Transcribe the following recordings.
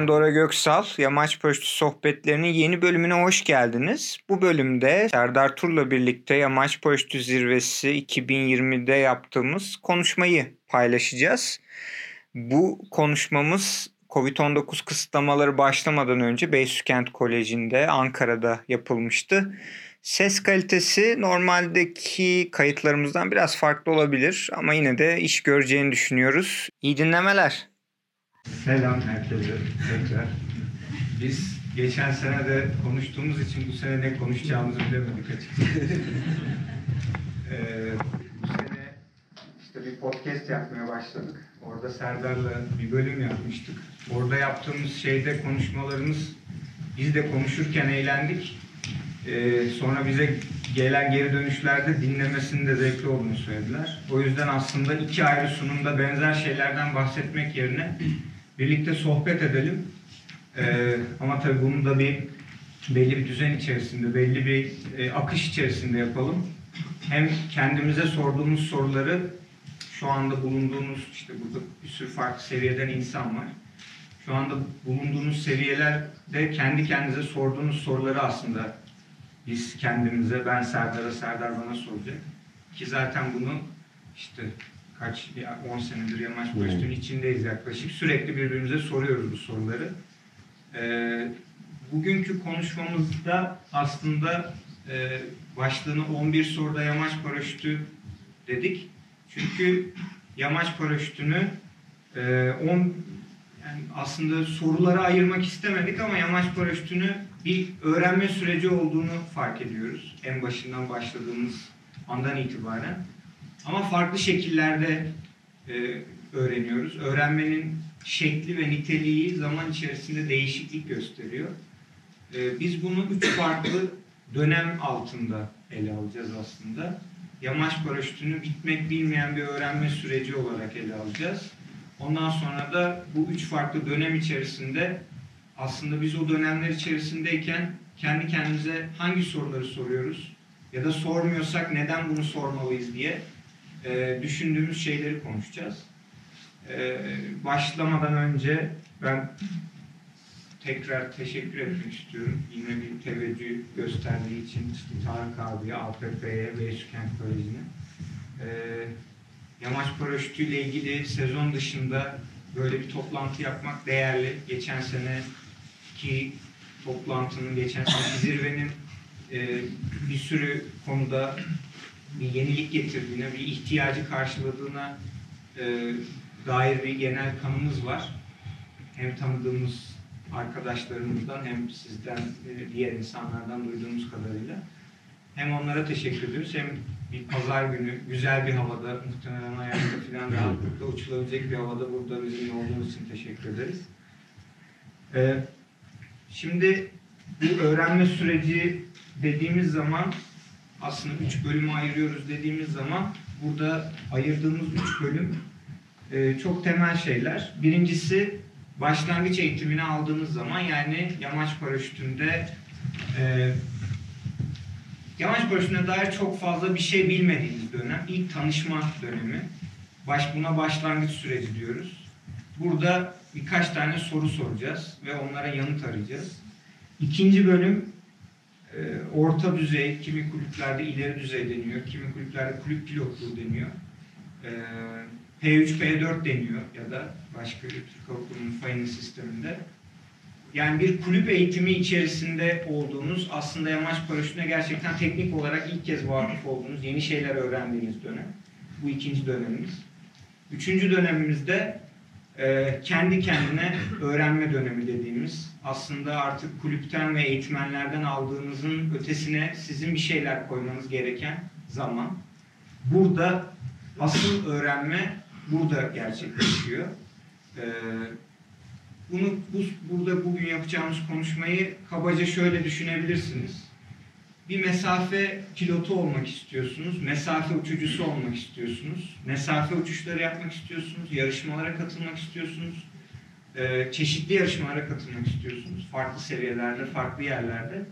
Ben Dora Göksal. Yamaç Pöştü Sohbetlerinin yeni bölümüne hoş geldiniz. Bu bölümde Serdar Tur'la birlikte Yamaç Pöştü Zirvesi 2020'de yaptığımız konuşmayı paylaşacağız. Bu konuşmamız Covid-19 kısıtlamaları başlamadan önce Beysükent Koleji'nde Ankara'da yapılmıştı. Ses kalitesi normaldeki kayıtlarımızdan biraz farklı olabilir ama yine de iş göreceğini düşünüyoruz. İyi dinlemeler. Selam herkese tekrar. Biz geçen sene de konuştuğumuz için bu sene ne konuşacağımızı bilemedik açıkçası. ee, bu sene işte bir podcast yapmaya başladık. Orada Serdar'la bir bölüm yapmıştık. Orada yaptığımız şeyde konuşmalarımız biz de konuşurken eğlendik. Ee, sonra bize gelen geri dönüşlerde dinlemesinin de zevkli olduğunu söylediler. O yüzden aslında iki ayrı sunumda benzer şeylerden bahsetmek yerine birlikte sohbet edelim. Ee, ama tabii bunu da bir belli bir düzen içerisinde, belli bir e, akış içerisinde yapalım. Hem kendimize sorduğumuz soruları şu anda bulunduğumuz işte burada bir sürü farklı seviyeden insan var. Şu anda bulunduğunuz seviyelerde kendi kendinize sorduğunuz soruları aslında biz kendimize, ben Serdar'a, Serdar bana soracak. Ki zaten bunu işte kaç, 10 senedir Yamaç Koştu'nun içindeyiz yaklaşık. Sürekli birbirimize soruyoruz bu soruları. Ee, bugünkü konuşmamızda aslında e, başlığını 11 soruda Yamaç Paraşütü dedik. Çünkü Yamaç Paraşütü'nü e, 10 yani aslında sorulara ayırmak istemedik ama Yamaç Paraşütü'nü bir öğrenme süreci olduğunu fark ediyoruz. En başından başladığımız andan itibaren. Ama farklı şekillerde e, öğreniyoruz. Öğrenmenin şekli ve niteliği zaman içerisinde değişiklik gösteriyor. E, biz bunu üç farklı dönem altında ele alacağız aslında. Yamaç paraşütünü bitmek bilmeyen bir öğrenme süreci olarak ele alacağız. Ondan sonra da bu üç farklı dönem içerisinde aslında biz o dönemler içerisindeyken kendi kendimize hangi soruları soruyoruz ya da sormuyorsak neden bunu sormalıyız diye e, düşündüğümüz şeyleri konuşacağız. E, başlamadan önce ben tekrar teşekkür etmek istiyorum. Yine bir teveccüh gösterdiği için Tarık abiye, APP'ye ve Eşkent Koleji'ne. E, Yamaç paraşütü ile ilgili sezon dışında böyle bir toplantı yapmak değerli. Geçen seneki toplantının, geçen seneki zirvenin e, bir sürü konuda bir yenilik getirdiğine, bir ihtiyacı karşıladığına e, dair bir genel kanımız var. Hem tanıdığımız arkadaşlarımızdan hem sizden, e, diğer insanlardan duyduğumuz kadarıyla. Hem onlara teşekkür ediyoruz hem bir pazar günü güzel bir havada muhtemelen ayakta falan rahatlıkla uçulabilecek bir havada burada bizimle olduğunuz için teşekkür ederiz. Ee, şimdi bu öğrenme süreci dediğimiz zaman aslında üç bölümü ayırıyoruz dediğimiz zaman burada ayırdığımız üç bölüm e, çok temel şeyler. Birincisi başlangıç eğitimini aldığınız zaman yani yamaç paraşütünde e, yamaç paraşütüne dair çok fazla bir şey bilmediğiniz dönem. ilk tanışma dönemi. Baş, buna başlangıç süreci diyoruz. Burada birkaç tane soru soracağız ve onlara yanıt arayacağız. İkinci bölüm e, orta düzey, kimi kulüplerde ileri düzey deniyor, kimi kulüplerde kulüp pilotluğu deniyor. E, P3, P4 deniyor ya da başka bir Türk Kurumu'nun fayını sisteminde. Yani bir kulüp eğitimi içerisinde olduğunuz, aslında yamaç paraşütüne gerçekten teknik olarak ilk kez vakıf olduğunuz, yeni şeyler öğrendiğiniz dönem. Bu ikinci dönemimiz. Üçüncü dönemimizde e, kendi kendine öğrenme dönemi dediğimiz, aslında artık kulüpten ve eğitmenlerden aldığınızın ötesine sizin bir şeyler koymanız gereken zaman. Burada asıl öğrenme burada gerçekleşiyor. Ee, bunu bu, burada bugün yapacağımız konuşmayı kabaca şöyle düşünebilirsiniz. Bir mesafe pilotu olmak istiyorsunuz, mesafe uçucusu olmak istiyorsunuz, mesafe uçuşları yapmak istiyorsunuz, yarışmalara katılmak istiyorsunuz, e, çeşitli yarışmalara katılmak istiyorsunuz. Farklı seviyelerde, farklı yerlerde.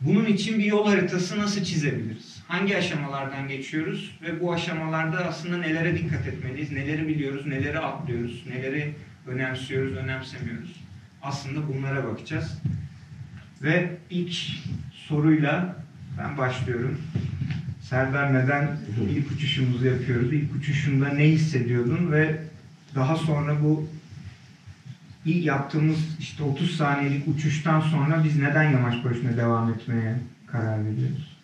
Bunun için bir yol haritası nasıl çizebiliriz? Hangi aşamalardan geçiyoruz ve bu aşamalarda aslında nelere dikkat etmeliyiz? Neleri biliyoruz, neleri atlıyoruz, neleri önemsiyoruz, önemsemiyoruz? Aslında bunlara bakacağız. Ve ilk soruyla ben başlıyorum. Serdar neden ilk uçuşumuzu yapıyoruz? İlk uçuşunda ne hissediyordun ve daha sonra bu ilk yaptığımız işte 30 saniyelik uçuştan sonra biz neden yamaç paraşütüne devam etmeye karar veriyoruz?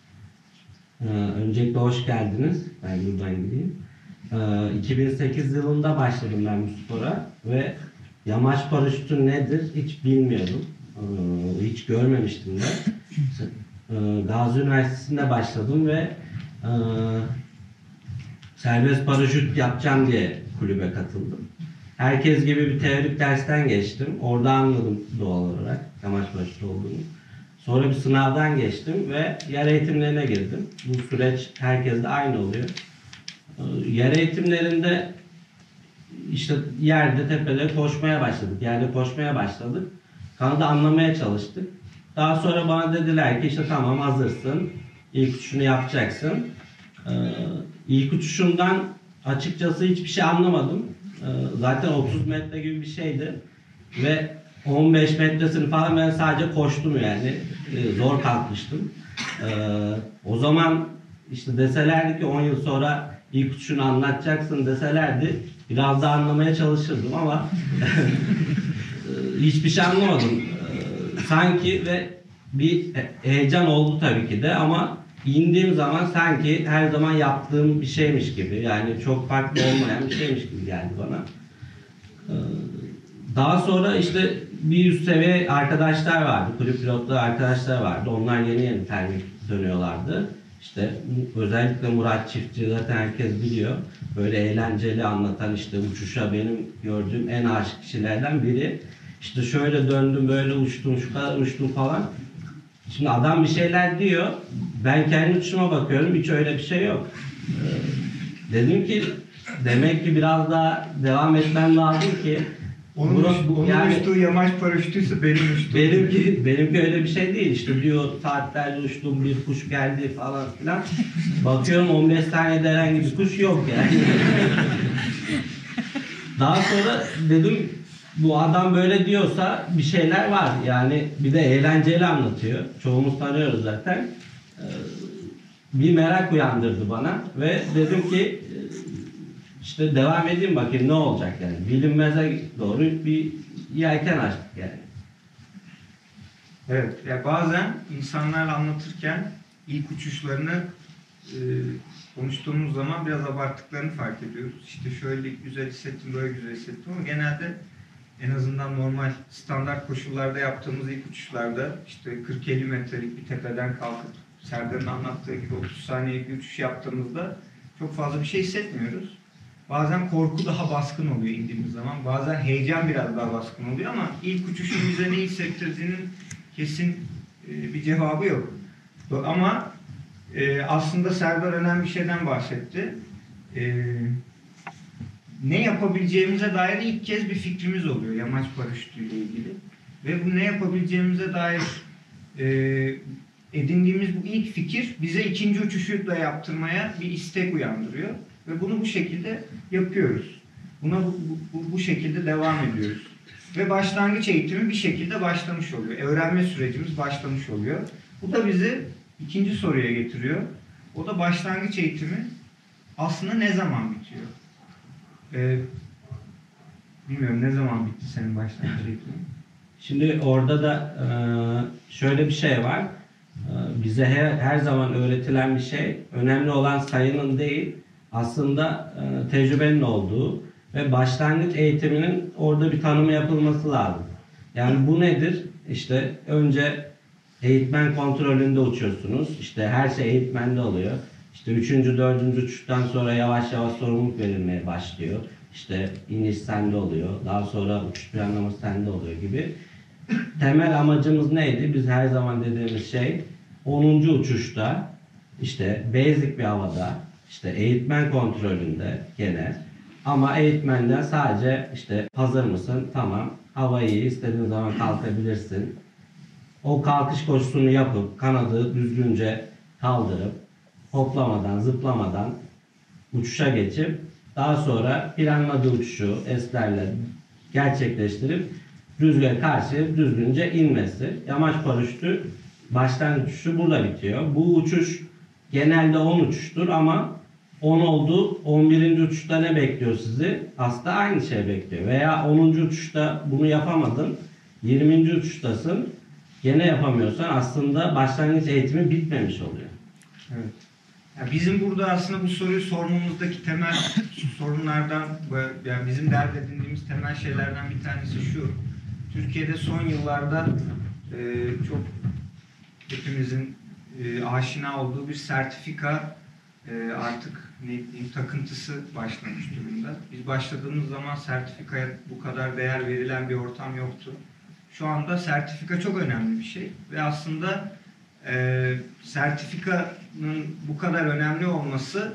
Ee, öncelikle hoş geldiniz. Ben buradan gideyim. Ee, 2008 yılında başladım ben bu spora ve yamaç paraşütü nedir hiç bilmiyordum. Ee, hiç görmemiştim de. Ee, Gazi Üniversitesi'nde başladım ve e, serbest paraşüt yapacağım diye kulübe katıldım. Herkes gibi bir teorik dersten geçtim. Orada anladım doğal olarak yamaç paraşütü olduğunu. Sonra bir sınavdan geçtim ve yer eğitimlerine girdim. Bu süreç herkeste aynı oluyor. Ee, Yer eğitimlerinde işte yerde tepede koşmaya başladık. Yerde koşmaya başladık. Kanadı anlamaya çalıştık. Daha sonra bana dediler ki işte tamam hazırsın. İlk uçuşunu yapacaksın. Ee, ilk uçuşumdan açıkçası hiçbir şey anlamadım. Ee, zaten 30 metre gibi bir şeydi. Ve 15 metresini falan ben sadece koştum yani. Ee, zor kalkmıştım. Ee, o zaman işte deselerdi ki 10 yıl sonra ilk uçuşunu anlatacaksın deselerdi biraz daha anlamaya çalışırdım ama e, hiçbir şey anlamadım. Sanki ve bir heyecan oldu tabii ki de ama indiğim zaman sanki her zaman yaptığım bir şeymiş gibi yani çok farklı olmayan bir şeymiş gibi geldi bana. Daha sonra işte bir üst seviye arkadaşlar vardı, kulüp pilotları arkadaşlar vardı. Onlar yeni yeni termik dönüyorlardı. İşte özellikle Murat Çiftçi zaten herkes biliyor. Böyle eğlenceli anlatan işte uçuşa benim gördüğüm en aşık kişilerden biri. İşte şöyle döndüm, böyle uçtum, şu kadar uçtum falan. Şimdi adam bir şeyler diyor. Ben kendi uçuşuma bakıyorum. Hiç öyle bir şey yok. Ee, dedim ki demek ki biraz daha devam etmem lazım ki Onun, Burası- uç- onun yani- uçtuğu yamaç paraşütüyse benim uçtuğum. Benimki, benimki öyle bir şey değil. İşte diyor saatlerce uçtum bir kuş geldi falan filan. Bakıyorum 15 saniyede herhangi bir kuş yok yani. Daha sonra dedim bu adam böyle diyorsa bir şeyler var. Yani bir de eğlenceli anlatıyor. Çoğumuz tanıyoruz zaten. Ee, Bir merak uyandırdı bana ve dedim ki işte devam edeyim bakayım ne olacak yani. Bilinmeze doğru bir yelken açtık yani. Evet, ya bazen insanlarla anlatırken ilk uçuşlarını e, konuştuğumuz zaman biraz abarttıklarını fark ediyoruz. İşte şöyle güzel hissettim, böyle güzel hissettim ama genelde en azından normal standart koşullarda yaptığımız ilk uçuşlarda işte 40-50 metrelik bir tepeden kalkıp Serdar'ın anlattığı gibi 30 saniyelik bir uçuş yaptığımızda çok fazla bir şey hissetmiyoruz. Bazen korku daha baskın oluyor indiğimiz zaman. Bazen heyecan biraz daha baskın oluyor ama ilk uçuşun bize ne hissettirdiğinin kesin e, bir cevabı yok. Ama e, aslında Serdar önemli bir şeyden bahsetti. E, ne yapabileceğimize dair ilk kez bir fikrimiz oluyor yamaç paraşütüyle ilgili. Ve bu ne yapabileceğimize dair edindiğimiz bu ilk fikir bize ikinci uçuşu da yaptırmaya bir istek uyandırıyor. Ve bunu bu şekilde yapıyoruz. Buna bu, bu, bu şekilde devam ediyoruz. Ve başlangıç eğitimi bir şekilde başlamış oluyor. Öğrenme sürecimiz başlamış oluyor. Bu da bizi ikinci soruya getiriyor. O da başlangıç eğitimi aslında ne zaman bitiyor? Ee, bilmiyorum ne zaman bitti senin başlangıç eğitimin? Şimdi orada da e, şöyle bir şey var. E, Bize her, her zaman öğretilen bir şey, önemli olan sayının değil, aslında e, tecrübenin olduğu ve başlangıç eğitiminin orada bir tanımı yapılması lazım. Yani bu nedir? İşte önce eğitmen kontrolünde uçuyorsunuz. İşte her şey eğitmende oluyor. İşte üçüncü, dördüncü uçuştan sonra yavaş yavaş sorumluluk verilmeye başlıyor. İşte iniş sende oluyor. Daha sonra uçuş planlaması sende oluyor gibi. Temel amacımız neydi? Biz her zaman dediğimiz şey 10. uçuşta işte basic bir havada işte eğitmen kontrolünde gene Ama eğitmenden sadece işte hazır mısın? Tamam. Hava iyi. istediğin zaman kalkabilirsin. O kalkış koşusunu yapıp kanadı düzgünce kaldırıp hoplamadan, zıplamadan uçuşa geçip daha sonra planladığı uçuşu eslerle gerçekleştirip rüzgara karşı düzgünce inmesi. Yamaç paraşütü başlangıç uçuşu burada bitiyor. Bu uçuş genelde 10 uçuştur ama 10 oldu. 11. uçuşta ne bekliyor sizi? Aslında aynı şey bekliyor. Veya 10. uçuşta bunu yapamadın. 20. uçuştasın. Gene yapamıyorsan aslında başlangıç eğitimi bitmemiş oluyor. Evet. Ya bizim burada aslında bu soruyu sormamızdaki temel sorunlardan, yani bizim dert edindiğimiz temel şeylerden bir tanesi şu. Türkiye'de son yıllarda e, çok hepimizin e, aşina olduğu bir sertifika e, artık ne diyeyim takıntısı başlamış durumda. Biz başladığımız zaman sertifikaya bu kadar değer verilen bir ortam yoktu. Şu anda sertifika çok önemli bir şey ve aslında e, sertifikanın bu kadar önemli olması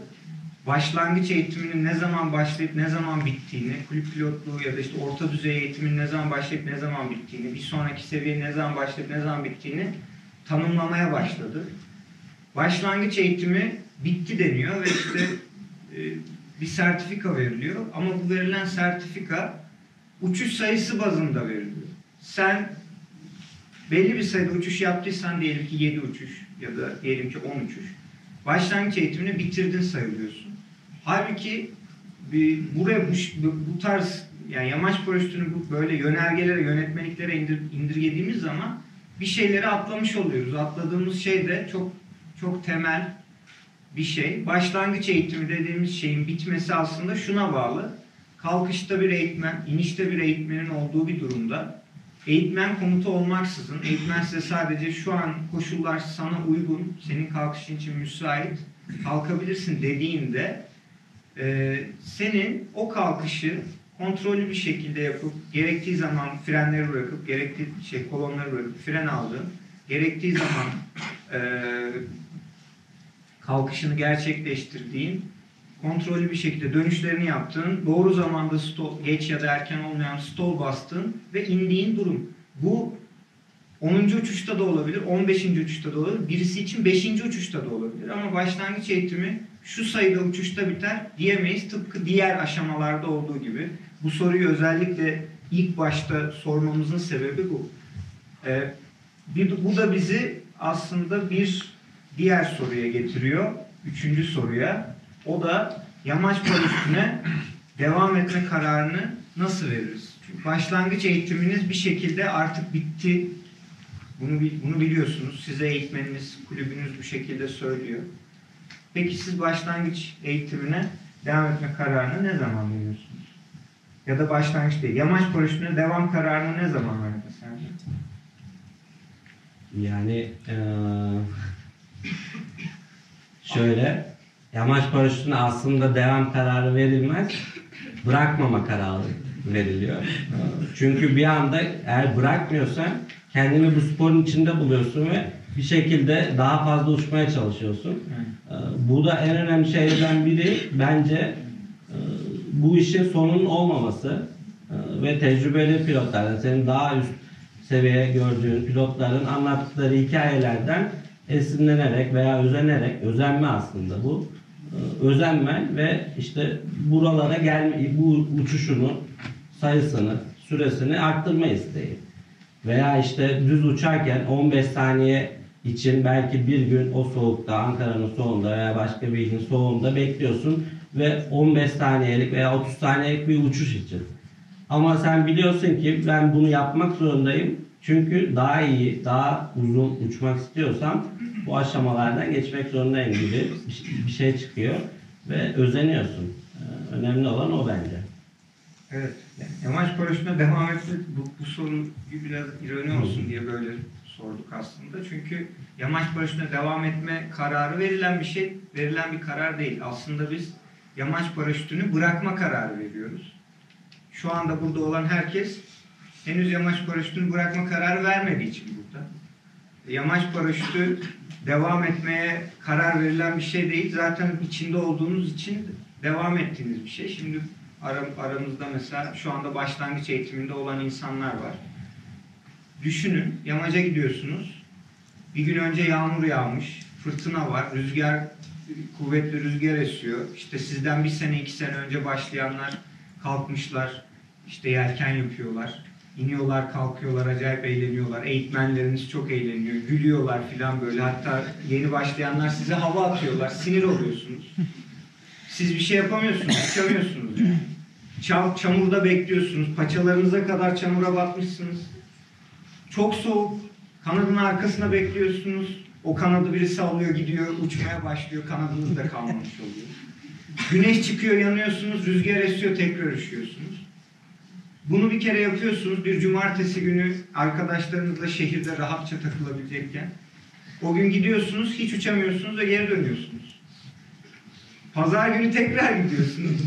başlangıç eğitiminin ne zaman başlayıp ne zaman bittiğini, kulüp pilotluğu ya da işte orta düzey eğitimin ne zaman başlayıp ne zaman bittiğini, bir sonraki seviye ne zaman başlayıp ne zaman bittiğini tanımlamaya başladı. Başlangıç eğitimi bitti deniyor ve işte e, bir sertifika veriliyor ama bu verilen sertifika uçuş sayısı bazında veriliyor. Sen belli bir sayıda uçuş yaptıysan diyelim ki 7 uçuş ya da diyelim ki 10 uçuş. Başlangıç eğitimini bitirdin sayılıyorsun. Halbuki bir, buraya bu, bu tarz yani yamaç paraşütünü bu böyle yönergelere, yönetmeliklere indir, indirgediğimiz zaman bir şeyleri atlamış oluyoruz. Atladığımız şey de çok çok temel bir şey. Başlangıç eğitimi dediğimiz şeyin bitmesi aslında şuna bağlı. Kalkışta bir eğitmen, inişte bir eğitmenin olduğu bir durumda eğitmen komutu olmaksızın, eğitmen size sadece şu an koşullar sana uygun, senin kalkışın için müsait, kalkabilirsin dediğinde e, senin o kalkışı kontrollü bir şekilde yapıp gerektiği zaman frenleri bırakıp gerektiği şey kolonları bırakıp fren aldığın gerektiği zaman e, kalkışını gerçekleştirdiğin kontrollü bir şekilde dönüşlerini yaptığın, doğru zamanda stol, geç ya da erken olmayan stol bastığın ve indiğin durum. Bu 10. uçuşta da olabilir, 15. uçuşta da olabilir, birisi için 5. uçuşta da olabilir. Ama başlangıç eğitimi şu sayıda uçuşta biter diyemeyiz. Tıpkı diğer aşamalarda olduğu gibi. Bu soruyu özellikle ilk başta sormamızın sebebi bu. Ee, bir, bu da bizi aslında bir diğer soruya getiriyor. Üçüncü soruya. O da yamaç paraşütüne devam etme kararını nasıl veririz? Çünkü başlangıç eğitiminiz bir şekilde artık bitti. Bunu bunu biliyorsunuz. Size eğitmeniniz, kulübünüz bu şekilde söylüyor. Peki siz başlangıç eğitimine devam etme kararını ne zaman veriyorsunuz? Ya da başlangıç değil. Yamaç paraşütüne devam kararını ne zaman verdin sence? Yani ee, şöyle yamaç paraşütüne aslında devam kararı verilmez. Bırakmama kararı veriliyor. Çünkü bir anda eğer bırakmıyorsan kendini bu sporun içinde buluyorsun ve bir şekilde daha fazla uçmaya çalışıyorsun. Bu da en önemli şeylerden biri bence bu işin sonunun olmaması ve tecrübeli pilotlardan senin daha üst seviye gördüğün pilotların anlattıkları hikayelerden esinlenerek veya özenerek, özenme aslında bu. Özenme ve işte buralara gelme, bu uçuşunu, sayısını, süresini arttırma isteği. Veya işte düz uçarken 15 saniye için belki bir gün o soğukta, Ankara'nın soğuğunda veya başka bir ilin soğuğunda bekliyorsun ve 15 saniyelik veya 30 saniyelik bir uçuş için. Ama sen biliyorsun ki ben bunu yapmak zorundayım. Çünkü daha iyi, daha uzun uçmak istiyorsam bu aşamalardan geçmek zorundayım gibi bir şey çıkıyor ve özeniyorsun. Ee, önemli olan o bence. Evet. Yani yamaç paraşütüne devam etmek bu, bu soru biraz ironi olsun diye böyle sorduk aslında. Çünkü yamaç paraşütüne devam etme kararı verilen bir şey, verilen bir karar değil. Aslında biz yamaç paraşütünü bırakma kararı veriyoruz. Şu anda burada olan herkes henüz yamaç paraşütünü bırakma kararı vermediği için burada. Yamaç paraşütü devam etmeye karar verilen bir şey değil. Zaten içinde olduğunuz için devam ettiğiniz bir şey. Şimdi Ara- aramızda mesela şu anda başlangıç eğitiminde olan insanlar var. Düşünün, yamaca gidiyorsunuz. Bir gün önce yağmur yağmış, fırtına var, rüzgar, kuvvetli rüzgar esiyor. İşte sizden bir sene, iki sene önce başlayanlar kalkmışlar, işte yelken yapıyorlar. İniyorlar, kalkıyorlar, acayip eğleniyorlar. Eğitmenleriniz çok eğleniyor, gülüyorlar filan böyle. Hatta yeni başlayanlar size hava atıyorlar, sinir oluyorsunuz. Siz bir şey yapamıyorsunuz, uçamıyorsunuz yani. Çam, çamurda bekliyorsunuz, paçalarınıza kadar çamura batmışsınız. Çok soğuk, kanadın arkasına bekliyorsunuz. O kanadı birisi alıyor, gidiyor, uçmaya başlıyor, kanadınız da kalmamış oluyor. Güneş çıkıyor, yanıyorsunuz, rüzgar esiyor, tekrar üşüyorsunuz. Bunu bir kere yapıyorsunuz. Bir cumartesi günü arkadaşlarınızla şehirde rahatça takılabilecekken. O gün gidiyorsunuz, hiç uçamıyorsunuz ve geri dönüyorsunuz. Pazar günü tekrar gidiyorsunuz.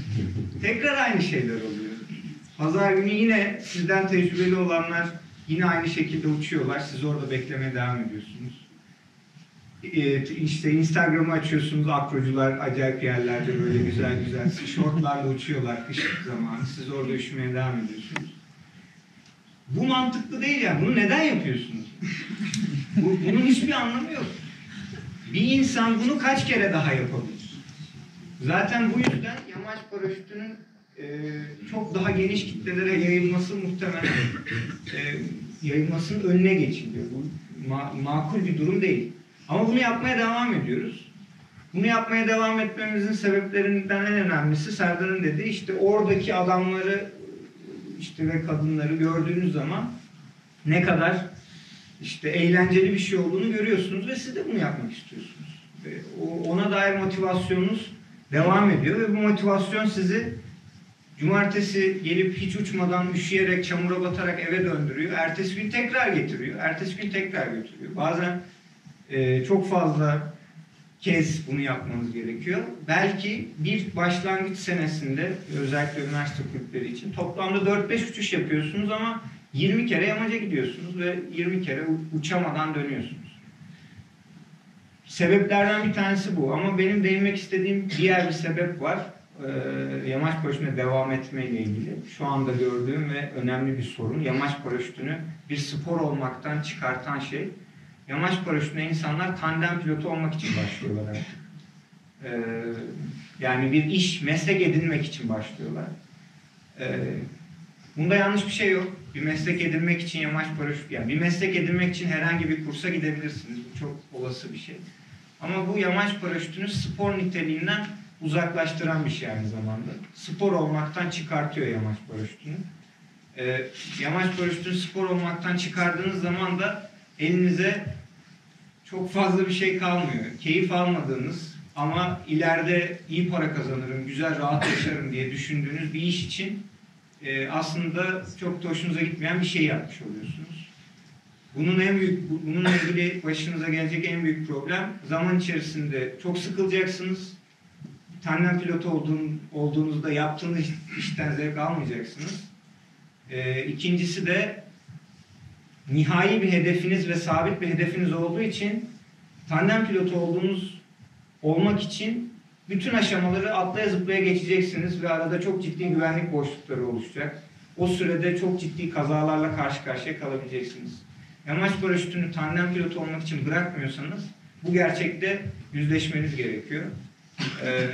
Tekrar aynı şeyler oluyor. Pazar günü yine sizden tecrübeli olanlar yine aynı şekilde uçuyorlar. Siz orada beklemeye devam ediyorsunuz. Ee, işte Instagram'ı açıyorsunuz akrocular acayip yerlerde böyle güzel güzel şortlarla uçuyorlar kış zamanı. Siz orada üşümeye devam ediyorsunuz. Bu mantıklı değil yani. Bunu neden yapıyorsunuz? Bu, bunun hiçbir anlamı yok. Bir insan bunu kaç kere daha yapabilir? Zaten bu yüzden yamaç paraşütünün e, çok daha geniş kitlelere yayılması muhtemelen e, yayılmasının önüne geçiliyor. Bu ma- makul bir durum değil. Ama bunu yapmaya devam ediyoruz. Bunu yapmaya devam etmemizin sebeplerinden en önemlisi Serdar'ın dediği işte oradaki adamları işte ve kadınları gördüğünüz zaman ne kadar işte eğlenceli bir şey olduğunu görüyorsunuz ve siz de bunu yapmak istiyorsunuz. Ona dair motivasyonunuz devam ediyor ve bu motivasyon sizi cumartesi gelip hiç uçmadan üşüyerek, çamura batarak eve döndürüyor. Ertesi gün tekrar getiriyor. Ertesi gün tekrar götürüyor. Bazen e, çok fazla kez bunu yapmanız gerekiyor. Belki bir başlangıç senesinde özellikle üniversite kulüpleri için toplamda 4-5 uçuş yapıyorsunuz ama 20 kere yamaca gidiyorsunuz ve 20 kere uçamadan dönüyorsunuz. Sebeplerden bir tanesi bu ama benim değinmek istediğim diğer bir sebep var. Ee, yamaç paraşütüne devam etmeyle ilgili. Şu anda gördüğüm ve önemli bir sorun. Yamaç paraşütünü bir spor olmaktan çıkartan şey. Yamaç paraşütüne insanlar tandem pilotu olmak için başlıyorlar. Ee, yani bir iş, meslek edinmek için başlıyorlar. Ee, bunda yanlış bir şey yok. Bir meslek edinmek için yamaç paraşüt, yani bir meslek edinmek için herhangi bir kursa gidebilirsiniz. Bu çok olası bir şey. Ama bu yamaç paraşütünü spor niteliğinden uzaklaştıran bir şey aynı zamanda. Spor olmaktan çıkartıyor yamaç paraşütünü. Ee, yamaç paraşütünü spor olmaktan çıkardığınız zaman da elinize çok fazla bir şey kalmıyor. Keyif almadığınız ama ileride iyi para kazanırım, güzel rahat yaşarım diye düşündüğünüz bir iş için e, aslında çok da hoşunuza gitmeyen bir şey yapmış oluyorsunuz. Bunun en büyük, bu- bununla ilgili başınıza gelecek en büyük problem zaman içerisinde çok sıkılacaksınız. Tandem pilotu olduğun, olduğunuzda yaptığınız iş- işten zevk almayacaksınız. E, ikincisi de nihai bir hedefiniz ve sabit bir hedefiniz olduğu için tandem pilotu olduğunuz olmak için bütün aşamaları atlaya zıplaya geçeceksiniz ve arada çok ciddi güvenlik boşlukları oluşacak. O sürede çok ciddi kazalarla karşı karşıya kalabileceksiniz. Yamaç paraşütünü tandem pilotu olmak için bırakmıyorsanız bu gerçekte yüzleşmeniz gerekiyor. Ee,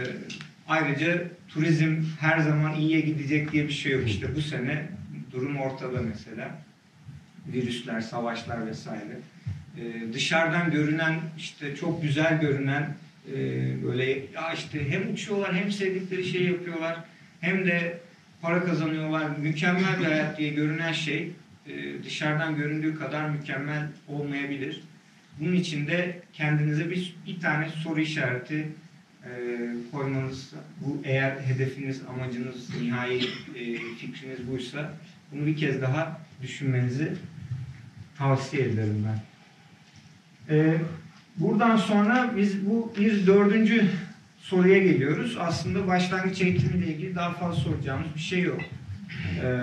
ayrıca turizm her zaman iyiye gidecek diye bir şey yok. İşte bu sene durum ortada mesela virüsler, savaşlar vesaire. Ee, dışarıdan görünen işte çok güzel görünen e, böyle ya işte hem uçuyorlar hem sevdikleri şeyi yapıyorlar hem de para kazanıyorlar. Mükemmel bir hayat diye görünen şey e, dışarıdan göründüğü kadar mükemmel olmayabilir. Bunun için de kendinize bir, bir tane soru işareti e, koymanız, bu eğer hedefiniz, amacınız, nihai e, fikriniz buysa bunu bir kez daha düşünmenizi tavsiye ederim ben. Ee, buradan sonra biz bu bir dördüncü soruya geliyoruz. Aslında başlangıç eğitimiyle ilgili daha fazla soracağımız bir şey yok. Ee,